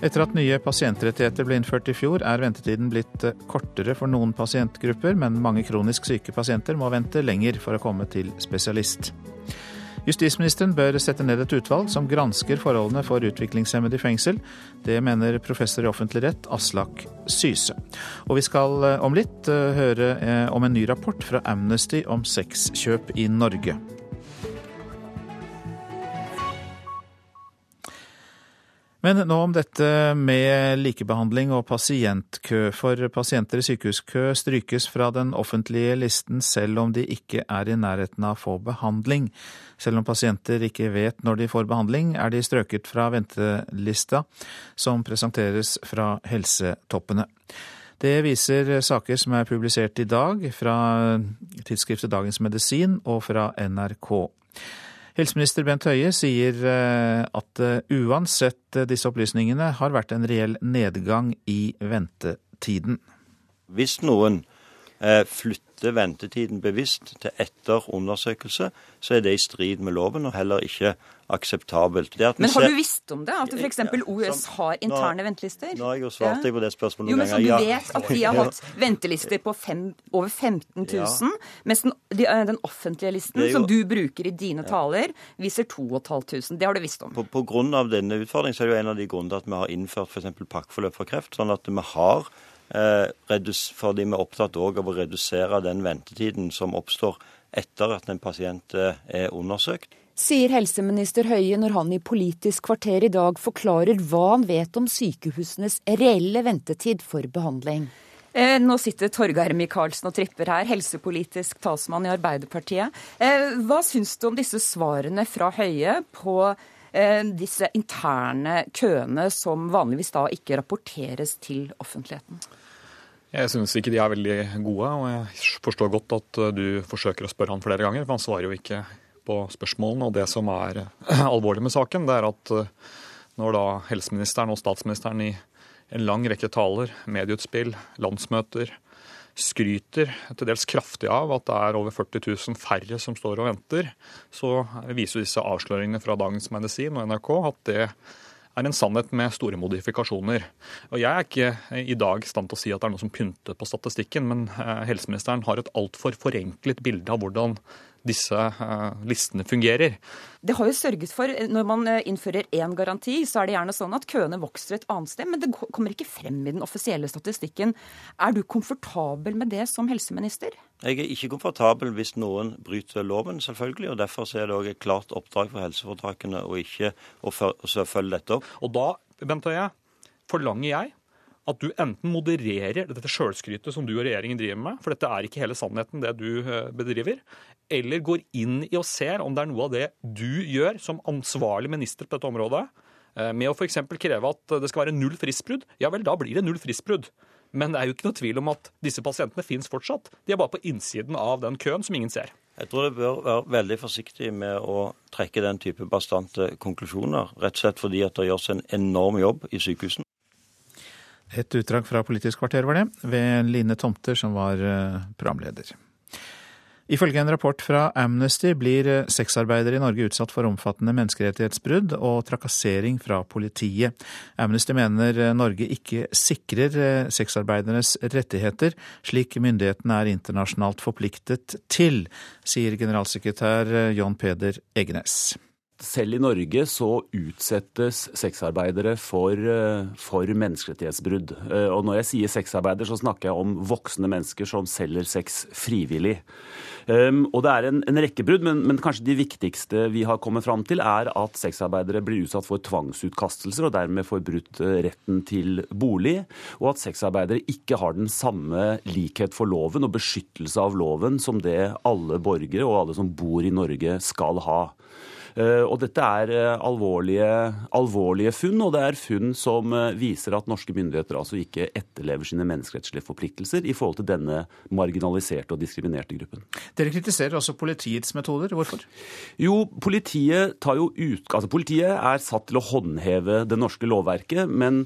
Etter at nye pasientrettigheter ble innført i fjor, er ventetiden blitt eh, kortere for noen pasientgrupper, men mange kronisk syke pasienter må vente lenger for å komme til spesialist. Justisministeren bør sette ned et utvalg som gransker forholdene for utviklingshemmede i fengsel. Det mener professor i offentlig rett Aslak Syse. Og vi skal eh, om litt eh, høre om en ny rapport fra Amnesty om sexkjøp i Norge. Men nå om dette med likebehandling og pasientkø. For pasienter i sykehuskø strykes fra den offentlige listen selv om de ikke er i nærheten av å få behandling. Selv om pasienter ikke vet når de får behandling, er de strøket fra ventelista som presenteres fra helsetoppene. Det viser saker som er publisert i dag fra tidsskriftet Dagens Medisin og fra NRK. Helseminister Bent Høie sier eh, at eh, uansett eh, disse opplysningene har vært en reell nedgang i ventetiden. Hvis noen flytter ventetiden bevisst til etter undersøkelse, så er det i strid med loven og heller ikke akseptabelt. Men har du visst om det? At f.eks. OUS har interne ventelister? Nå har jeg jo svart deg på det spørsmålet noen ganger. Jo, men så du vet at de har hatt ventelister på fem, over 15 000, ja. mens den, eh, den, offentlige listen, jo, som du bruker i dine taler, viser 2500. Det har du visst om. På, på grunn av denne utfordringen så er det jo en av de grunnene til at vi har innført f.eks. pakkeforløp for kreft, sånn at vi har eh, fordi vi er opptatt av å redusere den ventetiden som oppstår etter at en pasient eh, er undersøkt sier helseminister Høie når han i Politisk kvarter i dag forklarer hva han vet om sykehusenes reelle ventetid for behandling. Eh, nå sitter Torgeir Micaelsen og tripper her, helsepolitisk talsmann i Arbeiderpartiet. Eh, hva syns du om disse svarene fra Høie på eh, disse interne køene som vanligvis da ikke rapporteres til offentligheten? Jeg syns ikke de er veldig gode, og jeg forstår godt at du forsøker å spørre han flere ganger, for han svarer jo ikke på spørsmålene. Og det som er alvorlig med saken, det er at når da helseministeren og statsministeren i en lang rekke taler, medieutspill, landsmøter, skryter til dels kraftig av at det er over 40 000 færre som står og venter, så viser disse avsløringene fra Dagens Medisin og NRK at det er en sannhet med store modifikasjoner. Og Jeg er ikke i dag i stand til å si at det er noe som pynter på statistikken, men eh, helseministeren har et altfor forenklet bilde av hvordan disse uh, listene fungerer. Det har jo sørget for, Når man eh, innfører én garanti, så er det gjerne sånn at køene vokser et annet sted, men det kommer ikke frem i den offisielle statistikken. Er du komfortabel med det som helseminister? Jeg er ikke komfortabel hvis noen bryter loven, selvfølgelig. og Derfor er det òg et klart oppdrag for helseforetakene å ikke å følge dette opp. Og da, Bent Høie, forlanger jeg at du enten modererer dette sjølskrytet som du og regjeringen driver med, for dette er ikke hele sannheten det du eh, bedriver, eller går inn i og ser om det er noe av det du gjør som ansvarlig minister på dette området, eh, med å f.eks. kreve at det skal være null fristbrudd, ja vel, da blir det null fristbrudd. Men det er jo ikke noe tvil om at disse pasientene fins fortsatt. De er bare på innsiden av den køen som ingen ser. Jeg tror det bør være veldig forsiktig med å trekke den type bastante konklusjoner. Rett og slett fordi at det gjøres en enorm jobb i sykehusene. Et utdrag fra Politisk kvarter var det, ved Line Tomter, som var eh, programleder. Ifølge en rapport fra Amnesty blir eh, sexarbeidere i Norge utsatt for omfattende menneskerettighetsbrudd og trakassering fra politiet. Amnesty mener eh, Norge ikke sikrer sexarbeidernes rettigheter, slik myndighetene er internasjonalt forpliktet til, sier generalsekretær John Peder Egenes selv i Norge så utsettes sexarbeidere for, eh, for, menneskerettighetsbrudd. Eh, og når jeg sier sexarbeider, så snakker jeg om voksne mennesker som selger sex frivillig. Um, og det er en, en rekke brudd, men, men, kanskje de viktigste vi har kommet fram til, er at sexarbeidere blir utsatt for tvangsutkastelser og dermed får brutt eh, retten til bolig, og at sexarbeidere ikke har den samme likhet for loven og beskyttelse av loven som det alle borgere og alle som bor i Norge skal ha. Eh, og dette er eh, alvorlige, alvorlige, funn, og det er funn som eh, viser at norske myndigheter altså ikke etterlever sine menneskerettslige forpliktelser i forhold til denne marginaliserte og diskriminerte gruppen. Dere kritiserer også politiets metoder. Hvorfor? Jo, politiet, tar jo ut, altså politiet er satt til å håndheve det norske lovverket, men,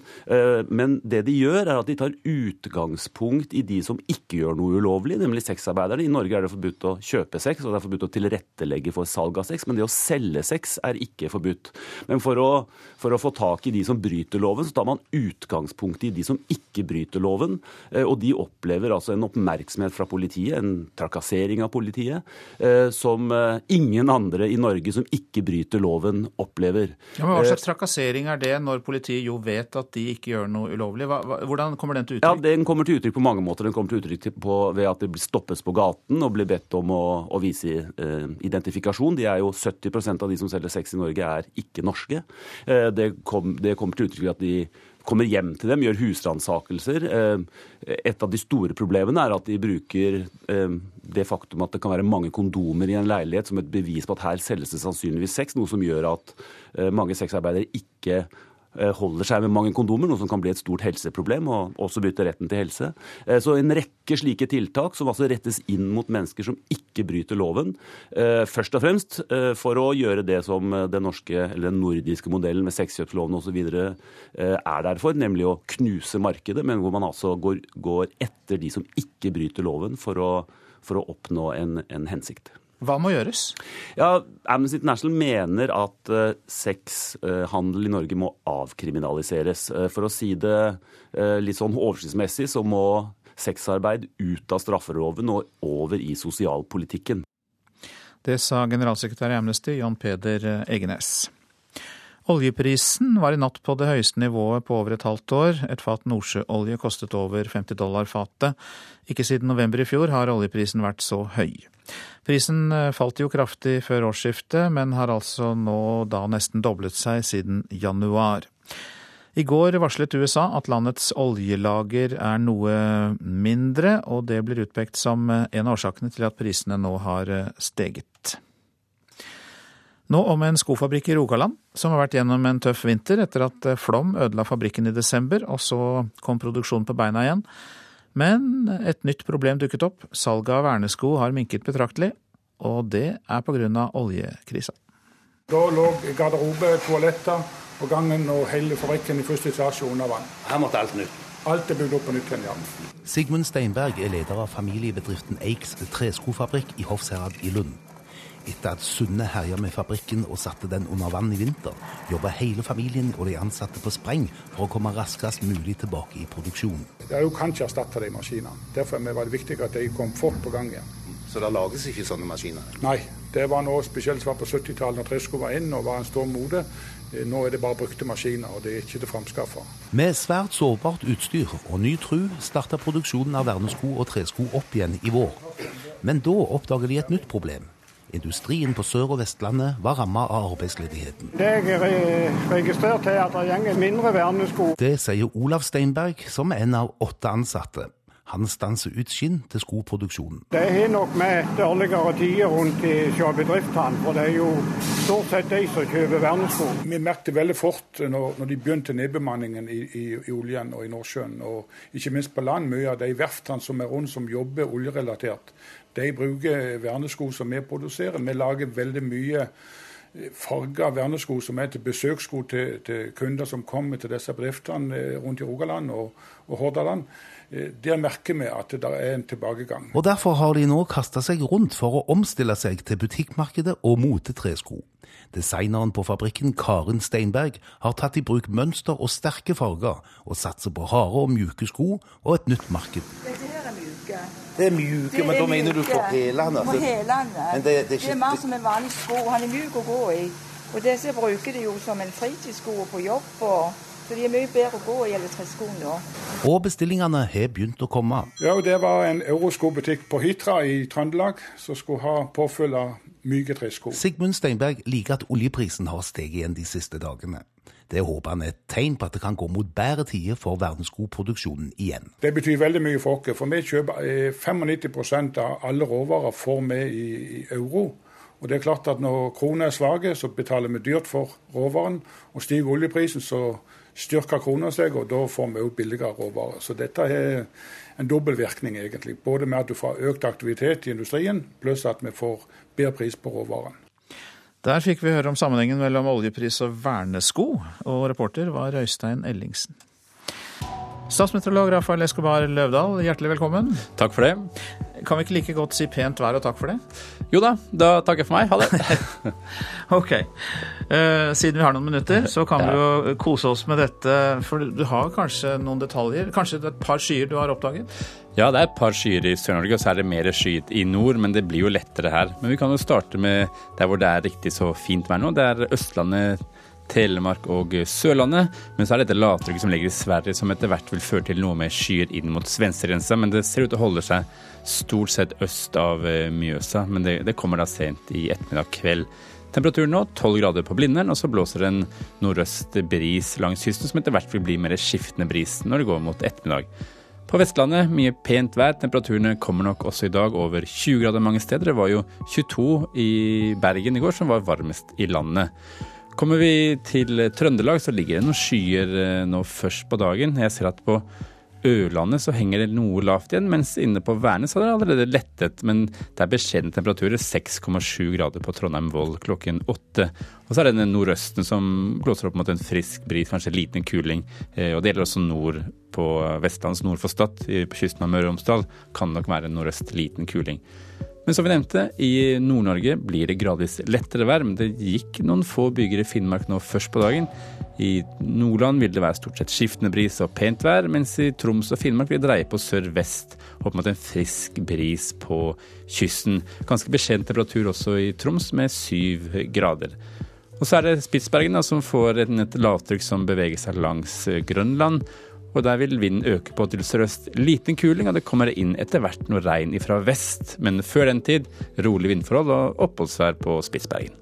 men det de gjør, er at de tar utgangspunkt i de som ikke gjør noe ulovlig, nemlig sexarbeiderne. I Norge er det forbudt å kjøpe sex, og det er forbudt å tilrettelegge for salg av sex, men det å selge cellesex er ikke forbudt. Men for å, for å, få tak i de som bryter loven, så tar man utgangspunkt i de som ikke bryter loven. Eh, og de opplever altså en oppmerksomhet fra politiet, en trakassering av politiet, eh, som eh, ingen andre i Norge som ikke bryter loven, opplever. Ja, men Hva slags trakassering er det når politiet jo vet at de ikke gjør noe ulovlig? Hvordan kommer den til uttrykk? Ja, Den kommer til uttrykk på mange måter. Den kommer til uttrykk på, ved at det stoppes på gaten og blir bedt om å, å vise eh, identifikasjon. De er jo 70 av de som selger sex i Norge, er ikke norske. Eh, det, kom, det kommer til uttrykk at de kommer hjem til dem, gjør husransakelser. Eh, et av de store problemene er at de bruker eh, det faktum at det kan være mange kondomer i en leilighet som et bevis på at her selges det sannsynligvis sex, noe som gjør at mange sexarbeidere ikke holder seg med mange kondomer, noe som kan bli et stort helseproblem, og også bytte retten til helse. Eh, så en rekke slike tiltak som altså rettes inn mot mennesker som ikke bryter loven. Eh, først og fremst for å gjøre det som den norske eller den nordiske modellen med sexkjøpsloven osv. er der for, nemlig å knuse markedet, men hvor man altså går, går etter de som ikke bryter loven for å, for å oppnå en, en hensikt. Hva må gjøres? Ja, Amnesty International mener at uh, sexhandel uh, i Norge må avkriminaliseres. Uh, for å si det uh, litt sånn oversiktsmessig, så må sexarbeid ut av straffeloven og over i sosialpolitikken. Det sa generalsekretær i Amnesty, John Peder Egenes. Oljeprisen var i natt på det høyeste nivået på over et halvt år. Et fat nordsjøolje kostet over 50 dollar fatet. Ikke siden november i fjor har oljeprisen vært så høy. Prisen eh, falt jo kraftig før årsskiftet, men har altså nå da nesten doblet seg siden januar. I går varslet USA at landets oljelager er noe mindre, og det blir utpekt som en av årsakene til at prisene nå har eh, steget. Nå om en skofabrikk i Rogaland som har vært gjennom en tøff vinter etter at flom ødela fabrikken i desember, og så kom produksjonen på beina igjen. Men et nytt problem dukket opp. Salget av vernesko har minket betraktelig, og det er pga. oljekrisa. Da lå garderobe, toaletter på gangen og hele fabrikken i første etasje under vann. Her måtte alt nytt. Alt er bygd opp på nytt igjen, ja. Sigmund Steinberg er leder av familiebedriften Eiks treskofabrikk i Hofsherad i Lund. Etter at Sunne herja med fabrikken og satte den under vann i vinter, jobba hele familien og de ansatte på spreng for å komme raskest mulig tilbake i produksjon. Det er jo kanskje erstatte de maskinene. Derfor var det viktig at de kom fort på gang igjen. Så det lages ikke sånne maskiner? Nei. Det var noe spesielt som var på 70-tallet, når tresko var inn og var en stor mode. Eh, nå er det bare brukte maskiner, og det er ikke til framskaffa. Med svært sårbart utstyr og ny tru starta produksjonen av vernesko og tresko opp igjen i vår. Men da oppdager de et nytt problem. Industrien på Sør- og Vestlandet var ramma av arbeidsledigheten. Det jeg registrerte er at det går mindre vernesko. Det sier Olav Steinberg, som er en av åtte ansatte. Han stanser ut skinn til skoproduksjonen. Det har nok med dårligere tider rundt i bedriftene, for det er jo stort sett de som kjøper vernesko. Vi merket veldig fort når, når de begynte nedbemanningen i, i, i, oljen og i Nordsjøen, og ikke minst på land. Mye av de verftene som er rundt som jobber oljerelatert, de bruker vernesko som vi produserer. Vi lager veldig mye eh, farga vernesko som er til besøkssko til, til, kunder som kommer til disse bedriftene eh, rundt i Rogaland og, og Hordaland. Eh, der merker vi at det er en tilbakegang. Og Derfor har de nå kasta seg rundt for å omstille seg til butikkmarkedet og motetresko. Designeren på fabrikken, Karin Steinberg, har tatt i bruk mønster og sterke farger, og satser på harde og mjuke sko og et nytt marked. Dette her er mjuke. Det er mjuke, men da mener du på hælene? På hælene. Det, det, det, er mer som en vanlig sko. Han er mjuk å gå i. Og disse bruker de jo som en fritidssko på jobb. og så de er mye bedre å gå i eller treskoene da. Og bestillingene har begynt å komme. Ja, og Det var en euroskobutikk på Hitra i Trøndelag som skulle ha påfyll av myke tresko. Sigmund Steinberg liker at oljeprisen har steget igjen de siste dagene. Det håper han er et tegn på at det kan gå mot bedre tider for verdensskoproduksjonen igjen. Det betyr veldig mye for oss. For vi kjøper 95 eh, av alle råvarer får vi i euro. Og det er klart at Når krona er svake, så betaler vi dyrt for råvaren. Og Stiger oljeprisen, så styrker krona seg, og da får vi også billigere råvarer. Så dette er en dobbeltvirkning, egentlig. Både med at du får økt aktivitet i industrien, pluss at vi får bedre pris på råvaren. Der fikk vi høre om sammenhengen mellom oljepris og vernesko, og reporter var Øystein Ellingsen. Statsmeteorolog Rafael Escobar Løvdahl, hjertelig velkommen. Takk for det. Kan vi ikke like godt si pent vær og takk for det? Jo da, da takker jeg for meg. Ha det. ok. Uh, siden vi har noen minutter, så kan ja. vi jo kose oss med dette. For du har kanskje noen detaljer? Kanskje et par skyer du har oppdaget? Ja, det er et par skyer i Sør-Norge, og så er det mer skyet i nord. Men det blir jo lettere her. Men vi kan jo starte med der hvor det er riktig så fint vær nå. Det er Østlandet, Telemark og Sørlandet. Men så er det dette lavtrykket som ligger i Sverige, som etter hvert vil føre til noe med skyer inn mot svenskegrensa. Men det ser ut til å holde seg stort sett øst av eh, Mjøsa. Men det, det kommer da sent i ettermiddag kveld. Temperaturen nå 12 grader på Blindern, og så blåser det en nordøst bris langs kysten, som etter hvert vil bli mer skiftende bris når det går mot ettermiddag. På Vestlandet mye pent vær. Temperaturene kommer nok også i dag over 20 grader mange steder. Det var jo 22 i Bergen i går som var varmest i landet. Kommer vi til Trøndelag, så ligger det noen skyer eh, nå først på dagen. Jeg ser at på Ørlandet så henger det noe lavt igjen, mens inne på Værnes har det allerede lettet. Men det er beskjedne temperaturer. 6,7 grader på Trondheim Voll klokken åtte. Og så er det den nordøsten som blåser opp mot en frisk bris, kanskje liten kuling. Eh, og det gjelder også nord på Vestlands nord for Stad, på kysten av Møre og Romsdal. Kan nok være en nordøst liten kuling. Men som vi nevnte, i Nord-Norge blir det gradvis lettere vær. Men det gikk noen få byger i Finnmark nå først på dagen. I Nordland vil det være stort sett skiftende bris og pent vær, mens i Troms og Finnmark vil det dreie på sør-vest opp mot en frisk bris på kysten. Ganske beskjeden temperatur også i Troms, med syv grader. Og så er det Spitsbergen da, som får et lavtrykk som beveger seg langs Grønland og der vil vinden øke på til sørøst. Liten kuling, og det kommer inn etter hvert noe regn fra vest. Men før den tid rolig vindforhold og oppholdsvær på Spitsbergen.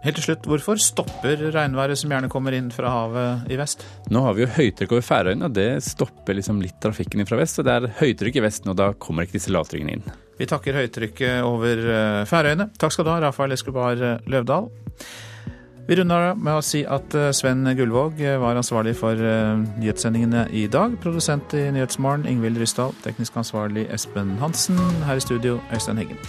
Helt til slutt, Hvorfor stopper regnværet som gjerne kommer inn fra havet i vest? Nå har vi jo høytrykk over Færøyene, og det stopper liksom litt trafikken fra vest. Så det er høytrykk i vesten, og da kommer ikke disse lavtrykkene inn. Vi takker høytrykket over eh, Færøyene. Takk skal du ha, Rafael Escobar Løvdahl. Vi runder med å si at eh, Sven Gullvåg eh, var ansvarlig for eh, nyhetssendingene i dag. Produsent i Nyhetsmorgen Ingvild Ryssdal. Teknisk ansvarlig Espen Hansen. Her i studio Øystein Heggen.